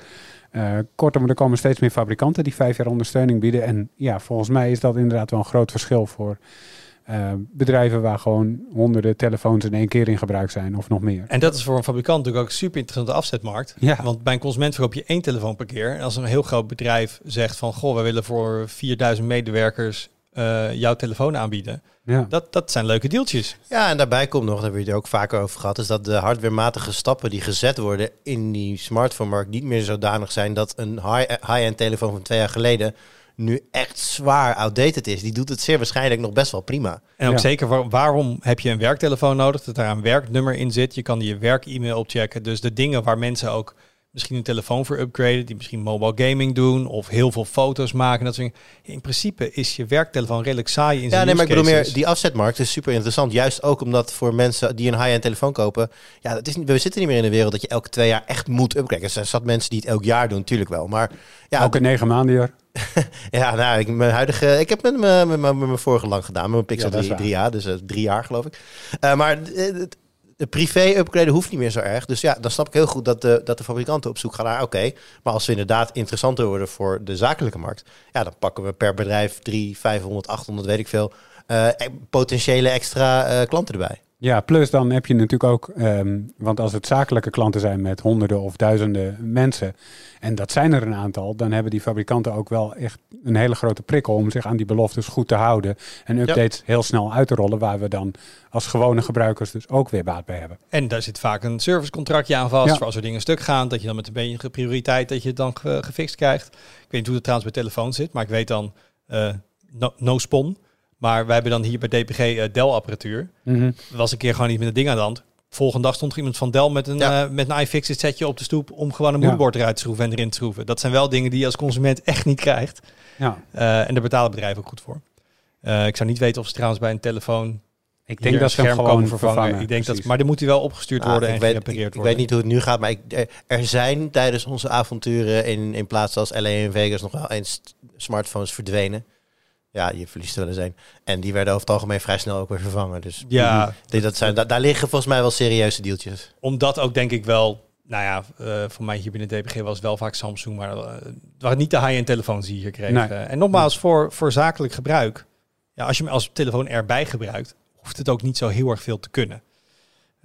Eh, kortom, er komen steeds meer fabrikanten die vijf jaar ondersteuning bieden. En ja, volgens mij is dat inderdaad wel een groot verschil voor bedrijven waar gewoon honderden telefoons in één keer in gebruik zijn of nog meer. En dat is voor een fabrikant natuurlijk ook een super interessante afzetmarkt. Ja. Want bij een consument verkoop je één telefoon per keer. En als een heel groot bedrijf zegt van... goh, we willen voor 4000 medewerkers eh, jouw telefoon aanbieden. Ja. Dat, dat zijn leuke deeltjes. Ja, en daarbij komt nog, daar hebben we het ook vaker over gehad, is dat de hardwarematige stappen die gezet worden in die smartphone-markt niet meer zodanig zijn dat een high- high-end telefoon van twee jaar geleden nu echt zwaar outdated is. Die doet het zeer waarschijnlijk nog best wel prima. En ook Ja. zeker waar- waarom heb je een werktelefoon nodig? Dat daar een werknummer in zit. Je kan je werk-e-mail opchecken. Dus de dingen waar mensen ook misschien een telefoon voor upgraden, die misschien mobile gaming doen of heel veel foto's maken. Dat soort dingen. In principe is je werktelefoon redelijk saai in Ja, zijn nee, maar ik bedoel meer, die afzetmarkt is super interessant. Juist ook omdat voor mensen die een high-end telefoon kopen, ja, dat is niet, we zitten niet meer in een wereld dat je elke twee jaar echt moet upgraden. Er zijn zat mensen die het elk jaar doen, natuurlijk wel. Maar ja, Elke negen maanden jaar. Ja, nou, ik, mijn huidige, ik heb met mijn, met mijn, met mijn vorige lang gedaan, met mijn Pixel Ja, dat is 3, waar. 3 jaar, dus eh, drie jaar geloof ik. Eh, maar eh, het- de privé-upgraden hoeft niet meer zo erg. Dus ja, dan snap ik heel goed dat de, dat de fabrikanten op zoek gaan naar, oké, maar als we inderdaad interessanter worden voor de zakelijke markt, ja, dan pakken we per bedrijf 3, 500, 800, weet ik veel, eh, potentiële extra eh, klanten erbij. Ja, plus dan heb je natuurlijk ook, ehm, want als het zakelijke klanten zijn met honderden of duizenden mensen, en dat zijn er een aantal, dan hebben die fabrikanten ook wel echt een hele grote prikkel om zich aan die beloftes goed te houden en updates heel snel uit te rollen, waar we dan als gewone gebruikers dus ook weer baat bij hebben. En daar zit vaak een servicecontractje aan vast. Ja. Voor als er dingen stuk gaan, dat je dan met een beetje prioriteit dat je het dan ge- gefixt krijgt. Ik weet niet hoe het trouwens bij telefoon zit, maar ik weet dan eh, no, no spon. Maar wij hebben dan hier bij DPG eh, Dell-apparatuur. Er was een keer gewoon niet met het ding aan de hand. Volgende dag stond er iemand van Dell met een, Ja. eh, met een iFixit setje op de stoep om gewoon een Ja. moederbord eruit te schroeven en erin te schroeven. Dat zijn wel dingen die je als consument echt niet krijgt. Ja, Eh, en daar betalen bedrijven ook goed voor. Eh, ik zou niet weten of ze trouwens bij een telefoon ik hier denk dat een ze hem scherm gewoon komen vervangen. vervangen. Ik denk dat, maar dan moet hij wel opgestuurd Ah, worden ik en weet, gerepareerd ik, ik worden. weet niet hoe het nu gaat, maar ik, er, er zijn tijdens onze avonturen in, in plaatsen als LA en Vegas nog wel eens smartphones verdwenen. Ja, je verliest er wel eens een. En die werden over het algemeen vrij snel ook weer vervangen. Dus Ja, ik denk dat zijn, da- daar liggen volgens mij wel serieuze deeltjes. omdat ook denk ik wel, nou ja, eh voor mij hier binnen DPG was wel vaak Samsung, maar eh, het waren niet de high-end telefoons die je hier kreeg. Nee. Eh, en nogmaals, voor, voor zakelijk gebruik, ja, als je hem als telefoon erbij gebruikt, hoeft het ook niet zo heel erg veel te kunnen.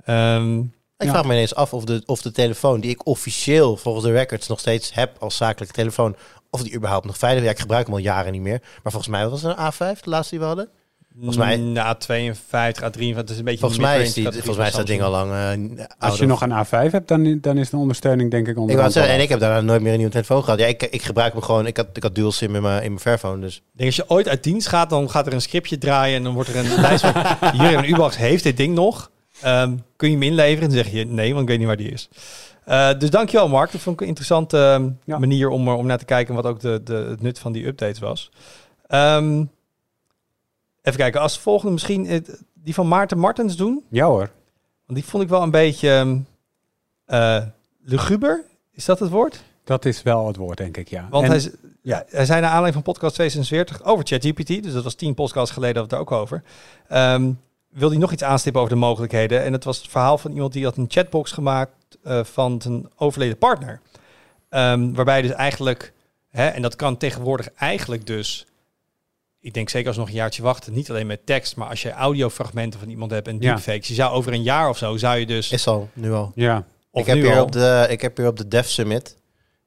Ehm, Ik Ja. vraag me ineens af of de, of de telefoon die ik officieel volgens de records nog steeds heb als zakelijke telefoon, of die überhaupt nog veilig is. Ja, ik gebruik hem al jaren niet meer. Maar volgens mij was het een A5, de laatste die we hadden. Volgens mij- Na 52, A 53, het is een beetje Volgens mij is, die, volgens mij is dat ding al lang eh, Als je nog een A5 hebt, dan, dan is de ondersteuning denk ik Ik onder het zeggen, en ik heb daarna nooit meer een nieuwe telefoon gehad. Ja, ik, ik gebruik hem gewoon. Ik had, ik had dual sim in mijn, in mijn Fairphone. Dus Ik denk als je ooit uit dienst gaat, dan gaat er een scriptje draaien en dan wordt er een lijst van hier in Ubax heeft dit ding nog. Ehm, kun je hem inleveren? En dan zeg je nee, want ik weet niet waar die is. Eh, dus dankjewel Mark. Dat vond ik een interessante ehm, Ja. manier om, om naar te kijken wat ook de, de, het nut van die updates was. Ehm, even kijken, als volgende misschien het- die van Maarten Martens doen. Ja hoor. Want die vond ik wel een beetje eh, luguber. Is dat het woord? Dat is wel het woord, denk ik, ja. Want En- hij, ja, hij zei naar aanleiding van podcast 42 over ChatGPT, dus dat was 10 podcasts geleden dat we het daar ook over. Ehm wil hij nog iets aanstippen over de mogelijkheden? En het was het verhaal van iemand die had een chatbox gemaakt eh, van zijn overleden partner. Ehm, waarbij dus eigenlijk, hè, en dat kan tegenwoordig eigenlijk dus, ik denk zeker als we nog een jaartje wachten, niet alleen met tekst, maar als je audiofragmenten van iemand hebt en Ja. deepfakes, je zou over een jaar of zo, zou je dus, is al, nu al. ja, of ik, heb nu hier al, op de, ik heb hier op de Dev Summit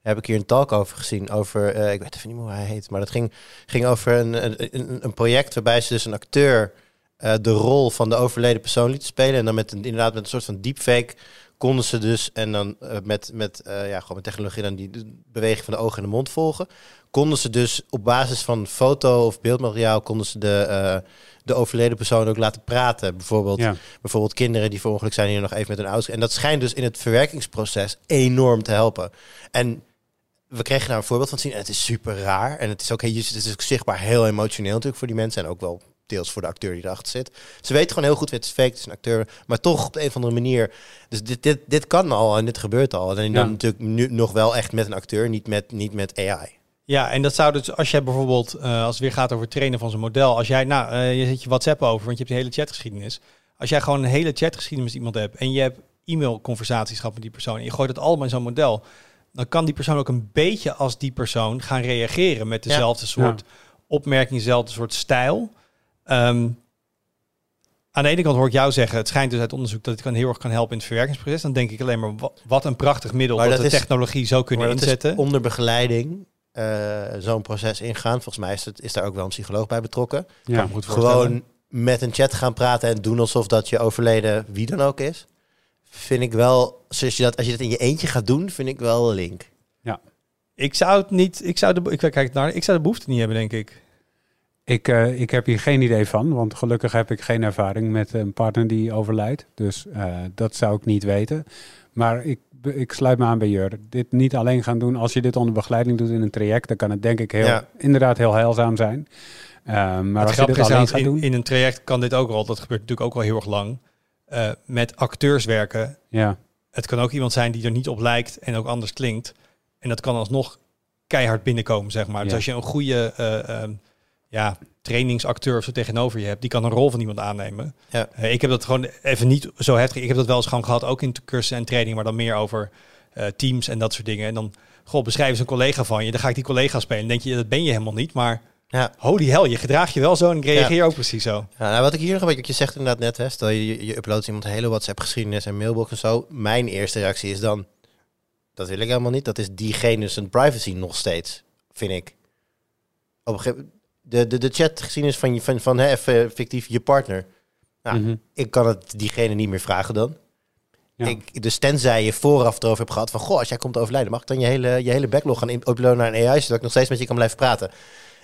heb ik hier een talk over gezien. Over, eh, ik weet even niet meer hoe hij heet. Maar dat ging, ging over een, een, een, een project waarbij ze dus een acteur eh, de rol van de overleden persoon liet spelen. En dan met een, inderdaad met een soort van deepfake konden ze dus, en dan eh, met, met, eh, ja, gewoon met technologie dan die de beweging van de ogen en de mond volgen. Konden ze dus op basis van foto of beeldmateriaal, konden ze de, de overleden persoon ook laten praten. Bijvoorbeeld ja. bijvoorbeeld kinderen die voor ongeluk zijn hier nog even met hun ouders. En dat schijnt dus in het verwerkingsproces enorm te helpen. En we kregen daar een voorbeeld van te zien. En het is super raar. En het is ook, het is ook zichtbaar heel emotioneel natuurlijk voor die mensen. En ook wel deels voor de acteur die erachter zit. Ze weten gewoon heel goed, het is fake, het is een acteur. Maar toch op de een of andere manier. Dus dit, dit, dit kan al en dit gebeurt al. En dan Ja. natuurlijk nu nog wel echt met een acteur, niet met, niet met AI. Ja, en dat zou dus, als jij bijvoorbeeld, eh, als het weer gaat over het trainen van zo'n model, als jij, nou, eh, je zet je WhatsApp over, want je hebt een hele chatgeschiedenis. Als jij gewoon een hele chatgeschiedenis met iemand hebt en je hebt e-mailconversaties gehad met die persoon en je gooit het allemaal in zo'n model, dan kan die persoon ook een beetje als die persoon gaan reageren met dezelfde soort opmerking, dezelfde soort stijl. Ehm, aan de ene kant hoor ik jou zeggen, het schijnt dus uit onderzoek dat het kan heel erg kan helpen in het verwerkingsproces. Dan denk ik alleen maar, wa- wat een prachtig middel Maar dat, is- technologie zo kunnen Maar dat inzetten. is onder begeleiding eh, zo'n proces ingaan. Volgens mij is, het, is daar ook wel een psycholoog bij betrokken. ja. Kan me goed voorstellen. gewoon met een chat gaan praten en doen alsof dat je overleden wie dan ook is. Vind ik wel, zoals je dat, als je dat in je eentje gaat doen, vind ik wel link. Ik zou het niet, ik zou de, ik kijk naar, ik zou de behoefte niet hebben, denk ik. Ik, eh, ik heb hier geen idee van, want gelukkig heb ik geen ervaring met een partner die overlijdt. Dus eh, dat zou ik niet weten. Maar ik ik sluit me aan bij Jur. Dit niet alleen gaan doen. Als je dit onder begeleiding doet in een traject, dan kan het denk ik heel, Ja. inderdaad heel heilzaam zijn. Ehm, maar het als je dit alleen gaat in, doen, in een traject kan dit ook al, dat gebeurt natuurlijk ook al heel erg lang, eh, met acteurs werken. ja, Het kan ook iemand zijn die er niet op lijkt en ook anders klinkt. En dat kan alsnog keihard binnenkomen, zeg maar. Dus als je een goede eh, ehm, ja, trainingsacteur of zo tegenover je hebt, die kan een rol van iemand aannemen. Ja. Eh, ik heb dat gewoon even niet zo heftig. Ik heb dat wel eens gewoon gehad, ook in cursussen en training, maar dan meer over eh, teams en dat soort dingen. En dan, goh, beschrijf eens een collega van je. Dan ga ik die collega spelen. Dan denk je, dat ben je helemaal niet. Maar Ja. holy hell, je gedraag je wel zo en ik reageer ook precies zo. Ja, nou, wat ik hier nog een beetje, wat je zegt inderdaad net, hè, stel je, je, uploadt iemand hele WhatsApp geschiedenis en mailbox en zo. Mijn eerste reactie is dan, dat wil ik helemaal niet. Dat is diegene zijn privacy nog steeds, vind ik. Op een gegeven de, de, de chat geschiedenis van, je, van, van hè, fictief je partner. Nou, Mhm. Ik kan het diegene niet meer vragen dan. Ja. Ik, dus tenzij je vooraf erover hebt gehad van... Goh, als jij komt overlijden, mag ik dan je hele, je hele backlog gaan uploaden naar een AI... zodat ik nog steeds met je kan blijven praten.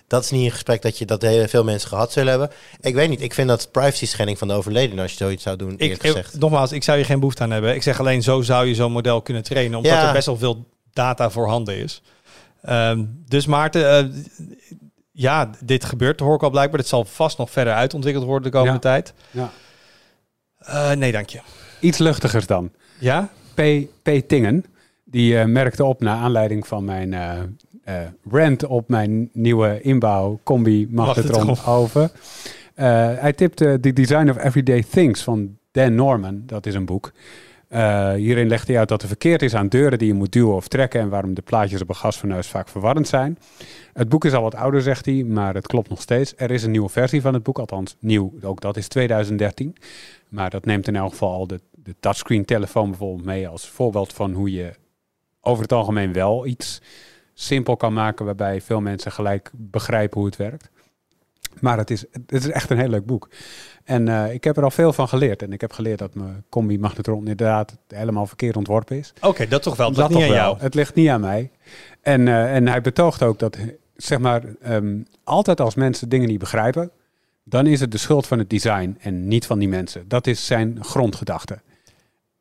Dat is niet een gesprek dat, je, dat heel veel mensen gehad zullen hebben. Ik weet niet, ik vind dat privacy schending van de overledene... als je zoiets zou doen, Ik, gezegd. nogmaals, ik zou je geen behoefte aan hebben. Ik zeg alleen, zo zou je zo'n model kunnen trainen, omdat Ja. er best wel veel data voorhanden is. Ehm, dus Maarten, eh, ja, dit gebeurt, hoor ik al blijkbaar. Dit zal vast nog verder uitontwikkeld worden de komende Ja. tijd. Ja. Eh, nee, dank je. Iets luchtigers dan. Ja? P. P. Tingen, die eh, merkte op naar aanleiding van mijn eh, rant op mijn nieuwe inbouw combi magnetron oven. Hij tipte The Design of Everyday Things van Dan Norman. Dat is een boek. Eh, hierin legt hij uit dat er verkeerd is aan deuren die je moet duwen of trekken en waarom de plaatjes op een gasfornuis vaak verwarrend zijn. Het boek is al wat ouder, zegt hij, maar het klopt nog steeds. Er is een nieuwe versie van het boek, althans nieuw, ook dat is 2013. Maar dat neemt in elk geval al de, de touchscreen telefoon bijvoorbeeld mee als voorbeeld van hoe je over het algemeen wel iets simpel kan maken waarbij veel mensen gelijk begrijpen hoe het werkt. Maar het is, het is echt een heel leuk boek. En eh, ik heb er al veel van geleerd. En ik heb geleerd dat mijn combi magnetron inderdaad helemaal verkeerd ontworpen is. Oké, dat toch wel. Dat, Dat niet aan wel. jou. Het ligt niet aan mij. En, eh, en hij betoogt ook dat, zeg maar, ehm, altijd als mensen dingen niet begrijpen, dan is het de schuld van het design en niet van die mensen. Dat is zijn grondgedachte.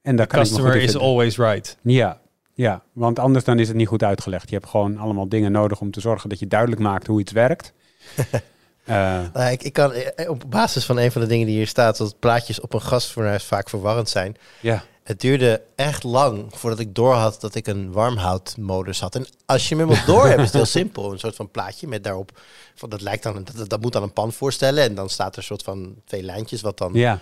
En daar kan ik me goed Customer is always right. Ja, ja, want anders dan is het niet goed uitgelegd. Je hebt gewoon allemaal dingen nodig om te zorgen dat je duidelijk maakt hoe iets werkt. Eh, Nou, ik, ik kan eh, op basis van een van de dingen die hier staat... dat plaatjes op een gasfornuis vaak verwarrend zijn... ja, Het duurde echt lang voordat ik doorhad dat ik een warmhoudmodus had. En als je hem eenmaal door hebt, is het heel simpel. Een soort van plaatje met daarop... Van, dat, lijkt dan, dat, dat moet dan een pan voorstellen. En dan staat er een soort van twee lijntjes wat dan ja,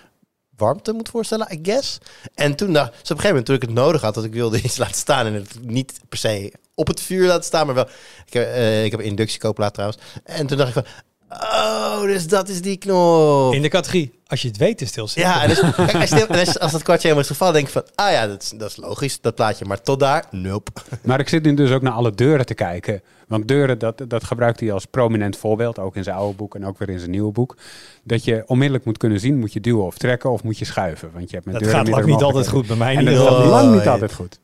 warmte moet voorstellen, I guess. En toen, nou, dus op een gegeven moment toen ik het nodig had, dat ik wilde iets laten staan en het niet per se op het vuur laten staan, maar wel. Ik heb, eh, ik heb een trouwens. En toen dacht ik van, oh, dus dat is die knop. In de categorie, als je het weet, is het heel simpel. Ja, en dus, kijk, als, je- als, als dat kwartje helemaal is gevallen, denk ik van, ah ja, dat is, dat is logisch, dat plaatje. Maar tot daar, nope. maar ik zit nu dus ook naar alle deuren te kijken. Want deuren, dat, dat gebruikt hij als prominent voorbeeld, ook in zijn oude boek en ook weer in zijn nieuwe boek. Dat je onmiddellijk moet kunnen zien, moet je duwen of trekken of moet je schuiven. Want je hebt met Dat deuren gaat lang niet altijd goed bij mij. En dat gaat lang niet altijd goed.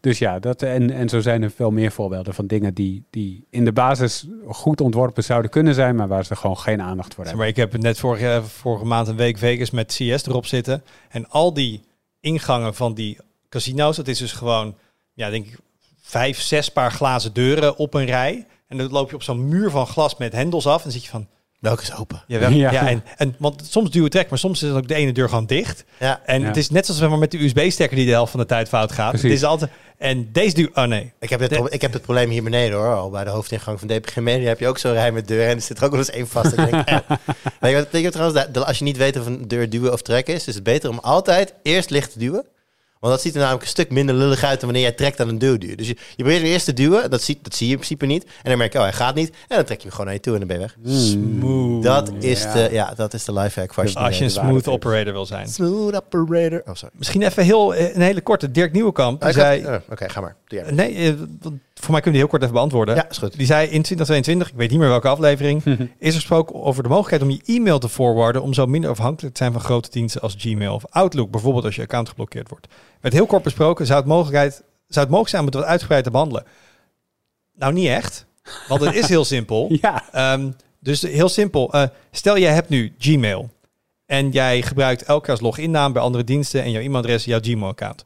Dus ja, dat, en, en zo zijn er veel meer voorbeelden van dingen die, die in de basis goed ontworpen zouden kunnen zijn, maar waar ze gewoon geen aandacht voor hebben. maar ik heb net vorige, vorige maand een week Vegas met CS erop zitten. En al die ingangen van die casino's, dat is dus gewoon, ja, denk ik, vijf, zes paar glazen deuren op een rij. En dan loop je op zo'n muur van glas met hendels af. En dan zit je van, Welke is open? ja, wel, Ja. ja. en, en, want soms duw je trek, maar soms is ook de ene deur gewoon dicht. Ja, En Ja. het is net zoals maar, met de USB-stekker die de helft van de tijd fout gaat. Precies. Het is altijd, en deze duw, oh nee. ik heb, het, De- pro- ik heb het probleem hier beneden hoor. Al bij de hoofdingang van DPG Media heb je ook zo'n rij met deuren. En er zit er ook wel eens één vast. Ik denk, eh. weet, je wat, weet je wat trouwens, de- als je niet weet of een deur duwen of trekken is, is het beter om altijd eerst licht te duwen. Want dat ziet er namelijk een stuk minder lullig uit dan wanneer jij trekt aan een deurduur. Dus je, je probeert eerst te duwen, dat, ziet, dat zie je in principe niet. En dan merk je, oh hij gaat niet. En dan trek je hem gewoon naar je toe en dan ben je weg. Smooth. Dat is, ja. de, ja, dat is de lifehack voor als je Als je een smooth operator wil zijn. Smooth operator. Oh, sorry. Misschien even heel, eh, een hele korte. Dirk Nieuwenkamp, Ah, had- zei... oh, Oké, ga maar. Doe jij. Nee, eh, want voor mij kunnen die heel kort even beantwoorden. Ja, is goed. Die zei in 2022, ik weet niet meer welke aflevering, is er gesproken over de mogelijkheid om je e-mail te forwarden om zo minder afhankelijk te zijn van grote diensten als Gmail of Outlook, bijvoorbeeld als je account geblokkeerd wordt. Werd heel kort besproken, zou het, mogelijkheid, zou het mogelijk zijn om het wat uitgebreid te behandelen? Nou, niet echt, want het is heel simpel. Ja, Ehm, dus heel simpel, eh, stel jij hebt nu Gmail en jij gebruikt elke als loginnaam bij andere diensten en jouw e-mailadres jouw Gmail-account.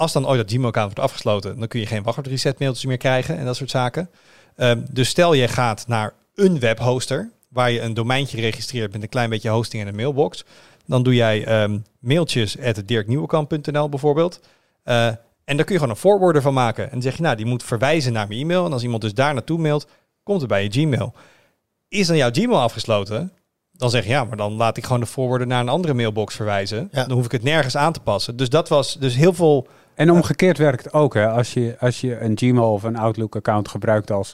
Als dan ooit dat Gmail-account wordt afgesloten, dan kun je geen wachtwoord reset mailtjes meer krijgen en dat soort zaken. Ehm, dus stel je gaat naar een webhoster, waar je een domeintje registreert met een klein beetje hosting en een mailbox. Dan doe jij ehm, mailtjes at bijvoorbeeld. Eh, en daar kun je gewoon een forwarder van maken. En dan zeg je, nou, die moet verwijzen naar mijn e-mail. En als iemand dus daar naartoe mailt, komt het bij je Gmail. Is dan jouw Gmail afgesloten? Dan zeg je, ja, maar dan laat ik gewoon de forwarder naar een andere mailbox verwijzen. Ja. Dan hoef ik het nergens aan te passen. Dus dat was dus heel veel... En omgekeerd werkt het ook. Hè. Als, je, als je een Gmail of een Outlook-account gebruikt als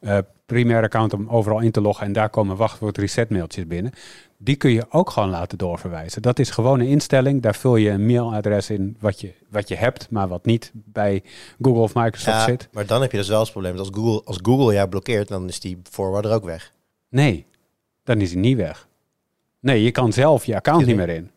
eh primair account om overal in te loggen en daar komen wachtwoord reset mailtjes binnen, die kun je ook gewoon laten doorverwijzen. Dat is gewoon een instelling. Daar vul je een mailadres in wat je, wat je hebt, maar wat niet bij Google of Microsoft Ja, zit. maar dan heb je dus wel eens het probleem. Als Google, als Google jou blokkeert, dan is die forwarder ook weg. Nee, dan is hij niet weg. Nee, je kan zelf je account niet meer in.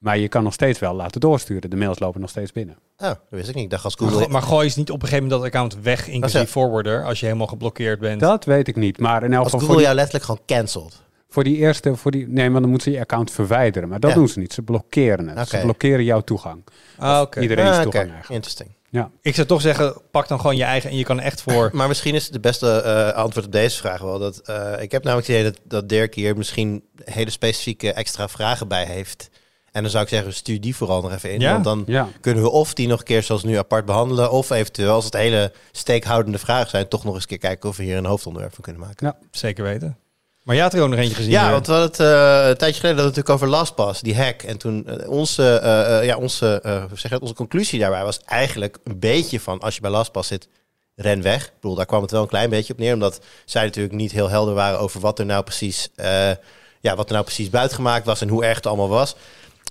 Maar je kan nog steeds wel laten doorsturen. De mails lopen nog steeds binnen. Oh, dat wist ik niet. Ik dacht als Maar, Google... go- maar gooi eens niet op een gegeven moment dat account weg, inclusief forwarder, als je helemaal geblokkeerd bent. Dat weet ik niet. Maar in elk als geval voor Google die, jou letterlijk gewoon cancelt. voor die eerste... Voor die, nee, maar dan moeten ze je account verwijderen. Maar dat Ja. doen ze niet. Ze blokkeren het. Ze blokkeren jouw toegang. Ah, oké. Iedereen's Ah, oké. toegang eigenlijk. Interesting. Ja. Ik zou toch zeggen, pak dan gewoon je eigen en je kan echt voor... Maar misschien is de beste eh, antwoord op deze vraag wel dat eh, ik heb namelijk het idee dat, dat Dirk hier misschien hele specifieke extra vragen bij heeft. En dan zou ik zeggen, stuur die vooral nog even in. Ja? Want dan Ja. kunnen we of die nog een keer zoals nu apart behandelen. Of eventueel, als het hele steekhoudende vragen zijn, toch nog eens een keer kijken of we hier een hoofdonderwerp van kunnen maken. Ja. Zeker weten. Maar jij had er ook nog eentje gezien. Ja, want we hadden het eh, een tijdje geleden hadden we het natuurlijk over LastPass, die hack. En toen eh, onze, eh, ja, onze, eh, zeg dat, onze conclusie daarbij was eigenlijk een beetje van, als je bij LastPass zit, ren weg. Ik bedoel, daar kwam het wel een klein beetje op neer, omdat zij natuurlijk niet heel helder waren over wat er nou precies, eh, ja, wat er nou precies buitgemaakt was en hoe erg het allemaal was.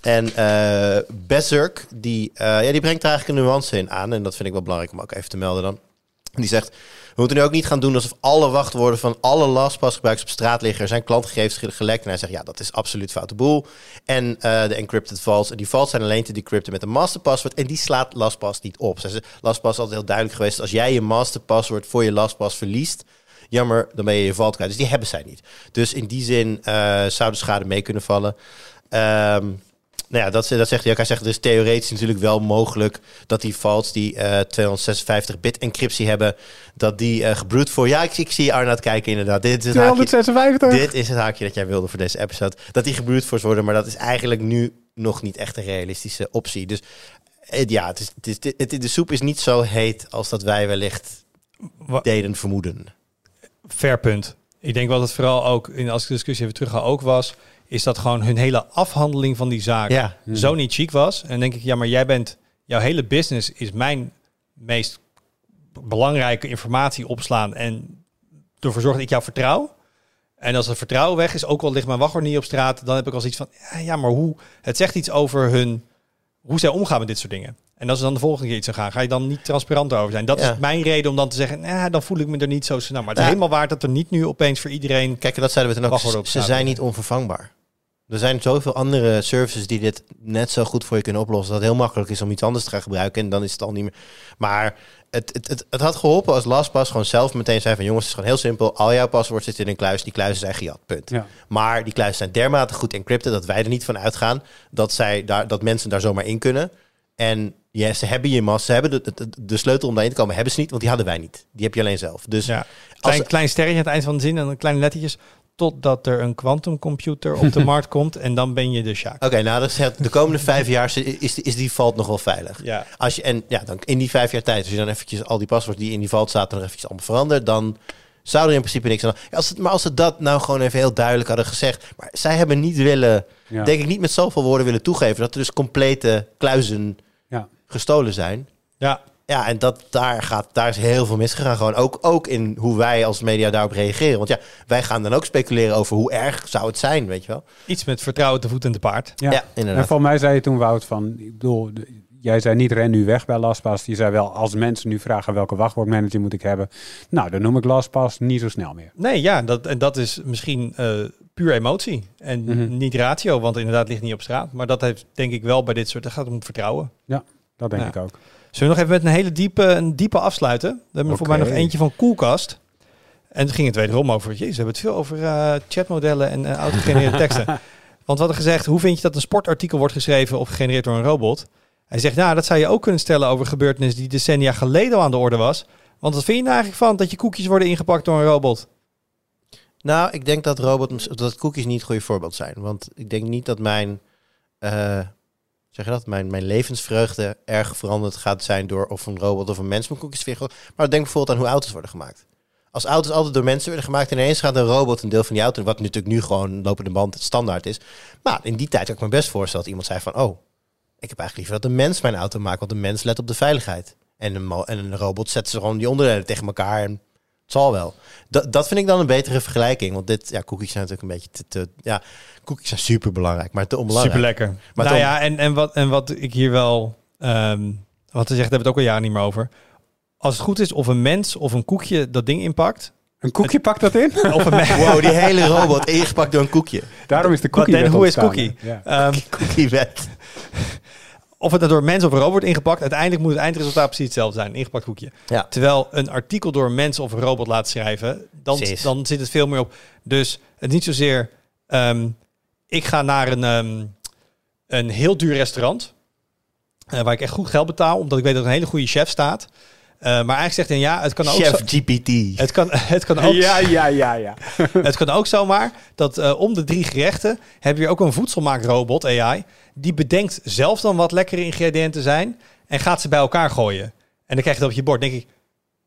En eh Berserk, die, eh, ja, die brengt er eigenlijk een nuance in aan. En dat vind ik wel belangrijk om ook even te melden dan. Die zegt, we moeten nu ook niet gaan doen alsof alle wachtwoorden van alle LastPass-gebruikers op straat liggen. Er zijn klantgegevens ge- gelekt. En hij zegt, ja, dat is absoluut foute boel. En eh, de encrypted vaults. En die vaults zijn alleen te decrypten met een masterpassword. En die slaat LastPass niet op. Zegt, LastPass is altijd heel duidelijk geweest. Als jij je masterpassword voor je LastPass verliest, jammer, dan ben je je vault kwijt. Dus die hebben zij niet. Dus in die zin eh, zou de schade mee kunnen vallen. Ehm nou ja, dat, dat zegt hij ook. Hij zegt, is theoretisch natuurlijk wel mogelijk dat die vaults die eh 256-bit encryptie hebben, dat die eh gebroed voor... Ja, ik, ik zie Arnoud kijken inderdaad. Dit is, het haakje, 256. dit is het haakje dat jij wilde voor deze episode. Dat die gebroed voor worden, maar dat is eigenlijk nu nog niet echt een realistische optie. Dus eh, ja, het is, het is, het- de soep is niet zo heet als dat wij wellicht deden vermoeden. Fair punt. Ik denk wat het vooral ook, in, als ik de discussie even terug ga, ook was, is dat gewoon hun hele afhandeling van die zaak Ja. zo niet chic was. En dan denk ik, ja, maar jij bent, jouw hele business is mijn meest belangrijke informatie opslaan en ervoor zorgen dat ik jou vertrouw. En als het vertrouwen weg is, ook al ligt mijn wachtwoord niet op straat, dan heb ik al zoiets van, ja, maar hoe? Het zegt iets over hun, hoe zij omgaan met dit soort dingen. En als er dan de volgende keer iets zou gaan, ga je dan niet transparant over zijn. Dat Ja. is mijn reden om dan te zeggen, nou, dan voel ik me er niet zo snel. Maar het is helemaal waard dat er niet nu opeens voor iedereen... Kijk, dat zeiden we toen ook. Ze zijn niet onvervangbaar. Er zijn zoveel andere services die dit net zo goed voor je kunnen oplossen. Dat het heel makkelijk is om iets anders te gaan gebruiken. En dan is het al niet meer. Maar het, het, het, het had geholpen als LastPass gewoon zelf meteen zei van jongens, het is gewoon heel simpel. Al jouw paswoord zit in een kluis. Die kluizen zijn gejat. Punt. Ja. Maar die kluizen zijn dermate goed encrypted dat wij er niet van uitgaan dat, zij daar, dat mensen daar zomaar in kunnen. En ja, ze hebben je mas, ze hebben de, de, de sleutel om daarin te komen, hebben ze niet, want die hadden wij niet. Die heb je alleen zelf. Dus Ja. als, Klein, klein sterretje aan het eind van de zin en dan kleine lettertjes. Totdat er een quantumcomputer op de markt komt en dan ben je de Sjaak. Oké, nou, dat zegt, de komende vijf jaar is, is die valt nog wel veilig. Ja. Als je, en ja, dan in die vijf jaar tijd, als je dan eventjes al die paswoorden die in die valt zaten nog eventjes allemaal verandert, dan zou er in principe niks aan. Als het, maar als ze dat nou gewoon even heel duidelijk hadden gezegd, maar zij hebben niet willen, Ja. denk ik niet met zoveel woorden willen toegeven dat er dus complete kluizen Ja. gestolen zijn. Ja, Ja, en dat, daar, gaat, daar is heel veel misgegaan. Gewoon ook, ook in hoe wij als media daarop reageren. Want ja, wij gaan dan ook speculeren over hoe erg zou het zijn, weet je wel. iets met vertrouwen te voet en te paard. Ja. Ja, En inderdaad. volgens mij zei je toen, Wout, van, ik bedoel, jij zei niet ren nu weg bij LastPass. Je zei wel, als mensen nu vragen welke wachtwoordmanager moet ik hebben. Nou, dan noem ik LastPass niet zo snel meer. Nee, ja, dat, en dat is misschien eh, puur emotie en Mhm. niet ratio, want inderdaad ligt niet op straat. Maar dat heeft denk ik wel bij dit soort, het gaat om vertrouwen. Dat denk Ja. ik ook. Zullen we nog even met een hele diepe, een diepe afsluiten? We hebben er voor mij nog eentje van Koelkast. En toen ging het wederom over, jezus, we hebben het veel over eh, chatmodellen en uh, autogegenereerde teksten. Want we hadden gezegd, hoe vind je dat een sportartikel wordt geschreven of gegenereerd door een robot? Hij zegt, nou, dat zou je ook kunnen stellen over gebeurtenissen die decennia geleden al aan de orde was. Want wat vind je nou eigenlijk van dat je koekjes worden ingepakt door een robot? Nou, ik denk dat robot, dat cookies niet het goede voorbeeld zijn. Want ik denk niet dat mijn, eh, zeg je dat, mijn, mijn levensvreugde erg veranderd gaat zijn door of een robot of een mens mijn koekjes vindt. Maar denk bijvoorbeeld aan hoe auto's worden gemaakt. Als auto's altijd door mensen werden gemaakt en ineens gaat een robot een deel van die auto, wat natuurlijk nu gewoon lopende band het standaard is. Maar in die tijd kan ik me best voorstellen dat iemand zei van, oh, ik heb eigenlijk liever dat een mens mijn auto maakt, want een mens let op de veiligheid. En een, en een robot zet ze gewoon die onderdelen tegen elkaar en het zal wel. Dat, dat vind ik dan een betere vergelijking. Want dit, ja, cookies zijn natuurlijk een beetje te, te ja, cookies zijn super belangrijk, maar te onbelangrijk. Super lekker. Maar nou ja, en, en, wat, en wat ik hier wel, ehm wat zeggen, daar hebben we het ook al jaren niet meer over. Als het goed is, of een mens of een koekje dat ding inpakt. Een koekje pakt dat in? Of een mens. Wow, die hele robot ingepakt door een koekje. Daarom is de cookie wet who is cookie? Ja. Ehm, Cookiewet. Of het nou door mens of robot wordt ingepakt, uiteindelijk moet het eindresultaat precies hetzelfde zijn. Een ingepakt koekje. Ja. Terwijl een artikel door mens of robot laat schrijven, dan, dan zit het veel meer op. Dus het niet zozeer, ehm, ik ga naar een, ehm, een heel duur restaurant, eh, waar ik echt goed geld betaal, omdat ik weet dat er een hele goede chef staat. Eh, maar eigenlijk zegt hij, ja, het kan ook Chef zo, GPT. het kan, het kan ook, Ja, ja, ja, ja. het kan ook zomaar dat eh, om de drie gerechten heb je ook een voedselmaakrobot, AI, die bedenkt zelf dan wat lekkere ingrediënten zijn en gaat ze bij elkaar gooien. En dan krijg je dat op je bord. denk ik,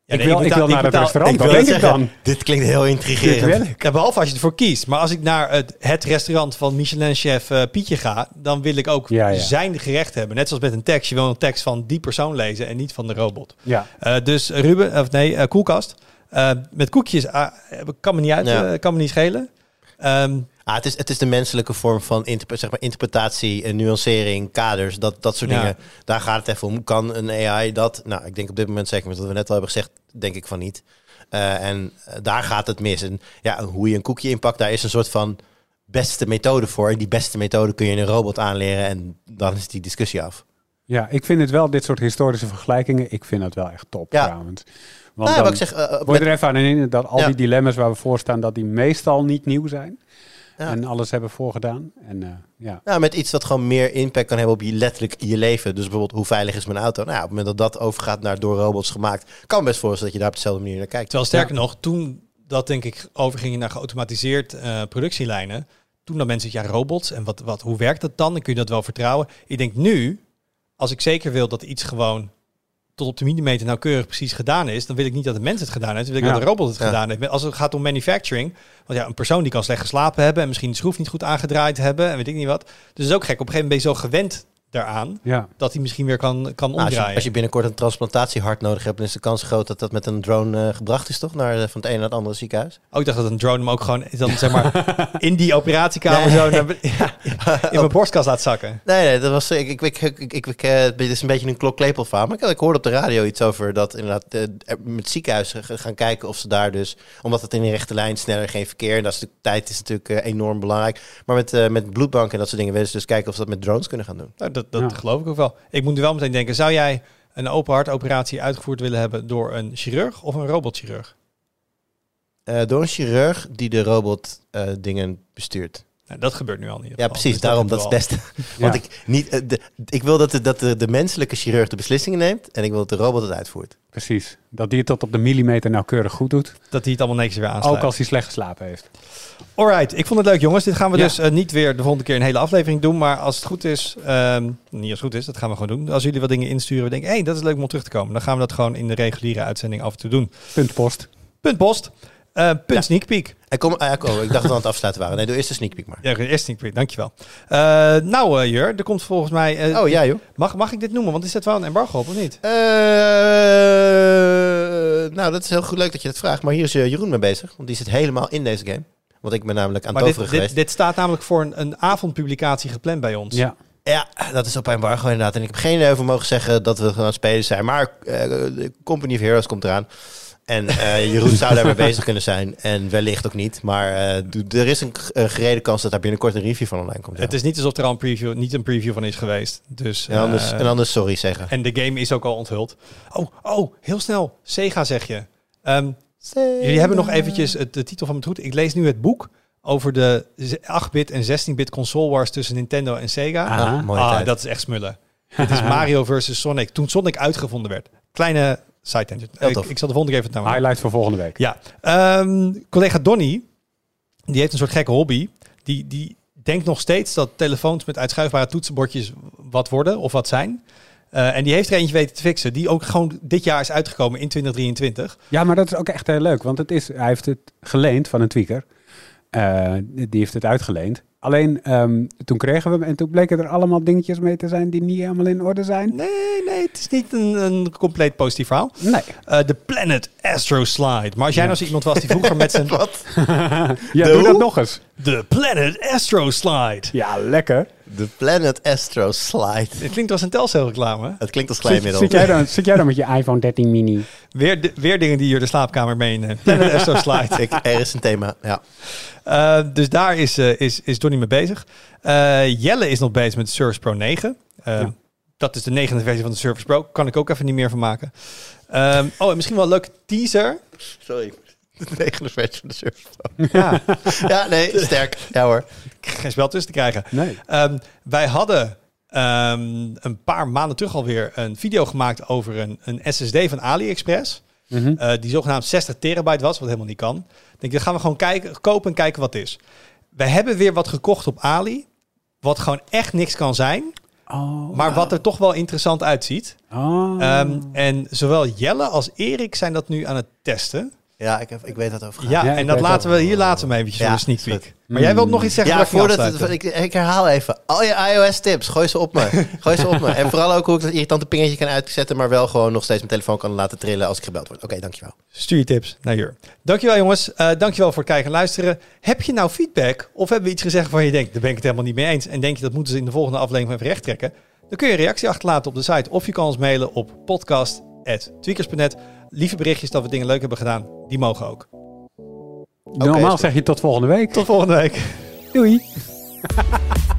ja, ik nee, wil, ik betaal- wil naar het betaal- restaurant. Ik denk ik dan? Dit klinkt heel intrigerend. ik. Ja, behalve als je ervoor kiest. Maar als ik naar het, het restaurant van Michelin-chef eh, Pietje ga, dan wil ik ook Ja, ja. zijn gerecht hebben. Net zoals met een tekst. Je wil een tekst van die persoon lezen en niet van de robot. Ja. Eh, dus Ruben, of nee, eh, koelkast. Met koekjes ah, kan me niet uit, Ja. kan me niet schelen. Ehm, Ah, het, is, het is de menselijke vorm van interpre- zeg maar, interpretatie, en nuancering, kaders, dat, dat soort Ja. dingen. Daar gaat het even om. Kan een AI dat? Nou, ik denk op dit moment, zeker met wat we net al hebben gezegd, denk ik van niet. Eh, en eh, daar gaat het mis. En ja, hoe je een koekje inpakt, daar is een soort van beste methode voor. En die beste methode kun je een robot aanleren en dan is die discussie af. ja, ik vind het wel, dit soort historische vergelijkingen, ik vind het wel echt top Ja. trouwens. Want Nou, dan ik zeg, eh, word je er even aan herinnerd dat al Ja. die dilemma's waar we voor staan, dat die meestal niet nieuw zijn. Ja. En alles hebben voorgedaan. En eh, ja. Nou, met iets wat gewoon meer impact kan hebben op je letterlijk je leven. Dus bijvoorbeeld, hoe veilig is mijn auto? Nou ja, op het moment dat dat overgaat naar door robots gemaakt, kan me best voorstellen dat je daar op dezelfde manier naar kijkt. terwijl sterker nog, toen dat denk ik overging naar geautomatiseerd eh, productielijnen, toen dan mensen ja robots en wat, wat, hoe werkt dat dan? En kun je dat wel vertrouwen? Ik denk nu, als ik zeker wil dat iets gewoon tot op de millimeter nauwkeurig precies gedaan is, dan wil ik niet dat de mens het gedaan heeft, dan wil ik Ja. dat de robot het Ja. gedaan heeft. Als het gaat om manufacturing, want ja, een persoon die kan slecht geslapen hebben en misschien de schroef niet goed aangedraaid hebben en weet ik niet wat. Dus het is ook gek. Op een gegeven moment ben je zo gewend daaraan ja. dat hij misschien weer kan, kan Nou, als, je, omdraaien. als je binnenkort een transplantatiehart nodig hebt, dan is de kans groot dat dat met een drone eh, gebracht is, toch? Naar, eh, van het een naar het andere ziekenhuis. Oh, ik dacht dat een drone hem ook gewoon dan zeg maar in die operatiekamer Nee. zo naar, ja, in mijn borstkast laat zakken. Nee, nee, dat was. Ik, ik, ik, ik, ik, ik, eh, dit is een beetje een klok van. Maar ik, ik hoorde op de radio iets over dat inderdaad eh, er met ziekenhuizen gaan kijken of ze daar dus, omdat het in de rechte lijn sneller geen verkeer en dat is de tijd is natuurlijk eh, enorm belangrijk. Maar met, eh, met bloedbanken en dat soort dingen willen ze dus kijken of ze dat met drones kunnen gaan doen. Nou, dat dat Ja. geloof ik ook wel. Ik moet nu wel meteen denken, zou jij een open hartoperatie uitgevoerd willen hebben door een chirurg of een robotchirurg? Eh, door een chirurg die de robot eh, dingen bestuurt. Nou, dat gebeurt nu al niet. Ja, precies. daarom, dat is het beste. Ja. Want ik, niet, eh, de, ik wil dat, de, dat de, de menselijke chirurg de beslissingen neemt en ik wil dat de robot het uitvoert. Precies. Dat die het tot op de millimeter nauwkeurig goed doet. Dat hij het allemaal netjes weer aansluit. Ook als hij slecht geslapen heeft. Alright, ik vond het leuk jongens. Dit gaan we Ja. dus eh, niet weer de volgende keer een hele aflevering doen. Maar als het goed is, ehm, niet als het goed is, dat gaan we gewoon doen. Als jullie wat dingen insturen, we denken, hé, hey, dat is leuk om terug te komen. Dan gaan we dat gewoon in de reguliere uitzending af en toe doen. Punt post. Punt post, eh, punt Ja. sneak peek. En kom, ah, ja, kom, ik dacht dat we aan het afsluiten waren. Nee, doe eerst de sneak peek maar. Ja, eerst sneak peek, dankjewel. Eh nou eh, Jur, er komt volgens mij... Oh ja, joh. mag, mag ik dit noemen? Want is dat wel een embargo op, of niet? Eh, nou, dat is heel goed leuk dat je dat vraagt. Maar hier is Jeroen mee bezig. Want die zit helemaal in deze game. Want ik ben namelijk aan het dit, toveren dit, geweest. dit staat namelijk voor een, een avondpublicatie gepland bij ons. Ja. Ja, dat is op embargo inderdaad. En ik heb geen idee over mogen zeggen dat we gewoon aan het spelen zijn. Maar eh, de Company of Heroes komt eraan. En eh, Jeroen zou daarmee bezig kunnen zijn. En wellicht ook niet. Maar eh, er is een, g- een gerede kans dat daar binnenkort een review van online komt. ja. Het is niet alsof er al een preview, niet een preview van is geweest. Dus, en, anders, eh, en anders sorry zeggen. en de game is ook al onthuld. Oh, oh, heel snel. Sega zeg je. Ehm, jullie hebben nog eventjes het, de titel van mijn goed. Ik lees nu het boek over de 8-bit en 16-bit console wars tussen Nintendo en Sega. Aha. Ah, mooie ah, tijd. dat is echt smullen. Dit is Mario versus Sonic. Toen Sonic uitgevonden werd. Kleine side tangent. Heel Ik, tof. ik zal de volgende keer even het nou Highlight voor volgende week. Ja. Ehm, collega Donny, die heeft een soort gekke hobby. Die, die denkt nog steeds dat telefoons met uitschuifbare toetsenbordjes wat worden of wat zijn. Eh, en die heeft er eentje weten te fixen. Die ook gewoon dit jaar is uitgekomen in 2023. Ja, maar dat is ook echt heel leuk. Want het is, hij heeft het geleend van een tweaker. Eh, die heeft het uitgeleend. Alleen ehm, toen kregen we hem en toen bleken er allemaal dingetjes mee te zijn die niet helemaal in orde zijn. Nee, nee, het is niet een, een compleet positief verhaal. Nee. Eh, De Planet Astro Slide. Maar als jij nou zo iemand was die vroeger met zijn... Wat? Ja, doe dat nog eens. De Planet Astro Slide. Ja, lekker. De Planet Astro Slide. Het klinkt als een Telcel reclame. Het klinkt als Zit, glijmiddel. zit, jij dan, zit jij dan met je iPhone 13 mini? Weer, de- weer dingen die je de slaapkamer meeneemt. Planet Astro Slide. Ik, er is een thema, ja. Eh, dus daar is, eh, is, is Donnie mee bezig. Eh, Jelle is nog bezig met de Surface Pro 9. Eh, Ja. Dat is de negende versie van de Surface Pro. Kan ik ook even niet meer van maken. Ehm, oh, en misschien wel een leuke teaser. Sorry. De negende versie van de Surface Pro. Ja, Ja, nee, sterk. Ja hoor. Geen spel tussen te krijgen. Nee. Ehm, wij hadden ehm, een paar maanden terug alweer een video gemaakt over een, een SSD van AliExpress. Mhm. eh, die zogenaamd 60 terabyte was, wat helemaal niet kan. Ik denk, dan gaan we gewoon kijken, kopen en kijken wat het is. We hebben weer wat gekocht op Ali, wat gewoon echt niks kan zijn, Oh. maar wat er toch wel interessant uitziet. Oh. Ehm, en zowel Jelle als Erik zijn dat nu aan het testen. Ja, ik, heb, ik weet dat over. Ja, Ja, en dat laten we hier laten we eventjes Ja, voor een sneak peek. Maar jij wilt nog iets zeggen? Ja, voordat het, ik, ik herhaal even. Al je iOS-tips, gooi ze op me. gooi ze op me. En vooral ook hoe ik dat irritante pingetje kan uitzetten, maar wel gewoon nog steeds mijn telefoon kan laten trillen als ik gebeld word. Oké, dankjewel. Stuur je tips naar Jur. Dankjewel jongens. Eh dankjewel voor het kijken en luisteren. Heb je nou feedback of hebben we iets gezegd waar je denkt, daar ben ik het helemaal niet mee eens. En denk je dat moeten ze in de volgende aflevering even recht trekken. Dan kun je een reactie achterlaten op de site. Of je kan ons mailen op podcast.tweakers.net. Lieve berichtjes dat we dingen leuk hebben gedaan. Die mogen ook. Normaal zeg je tot volgende week. Tot volgende week. Doei.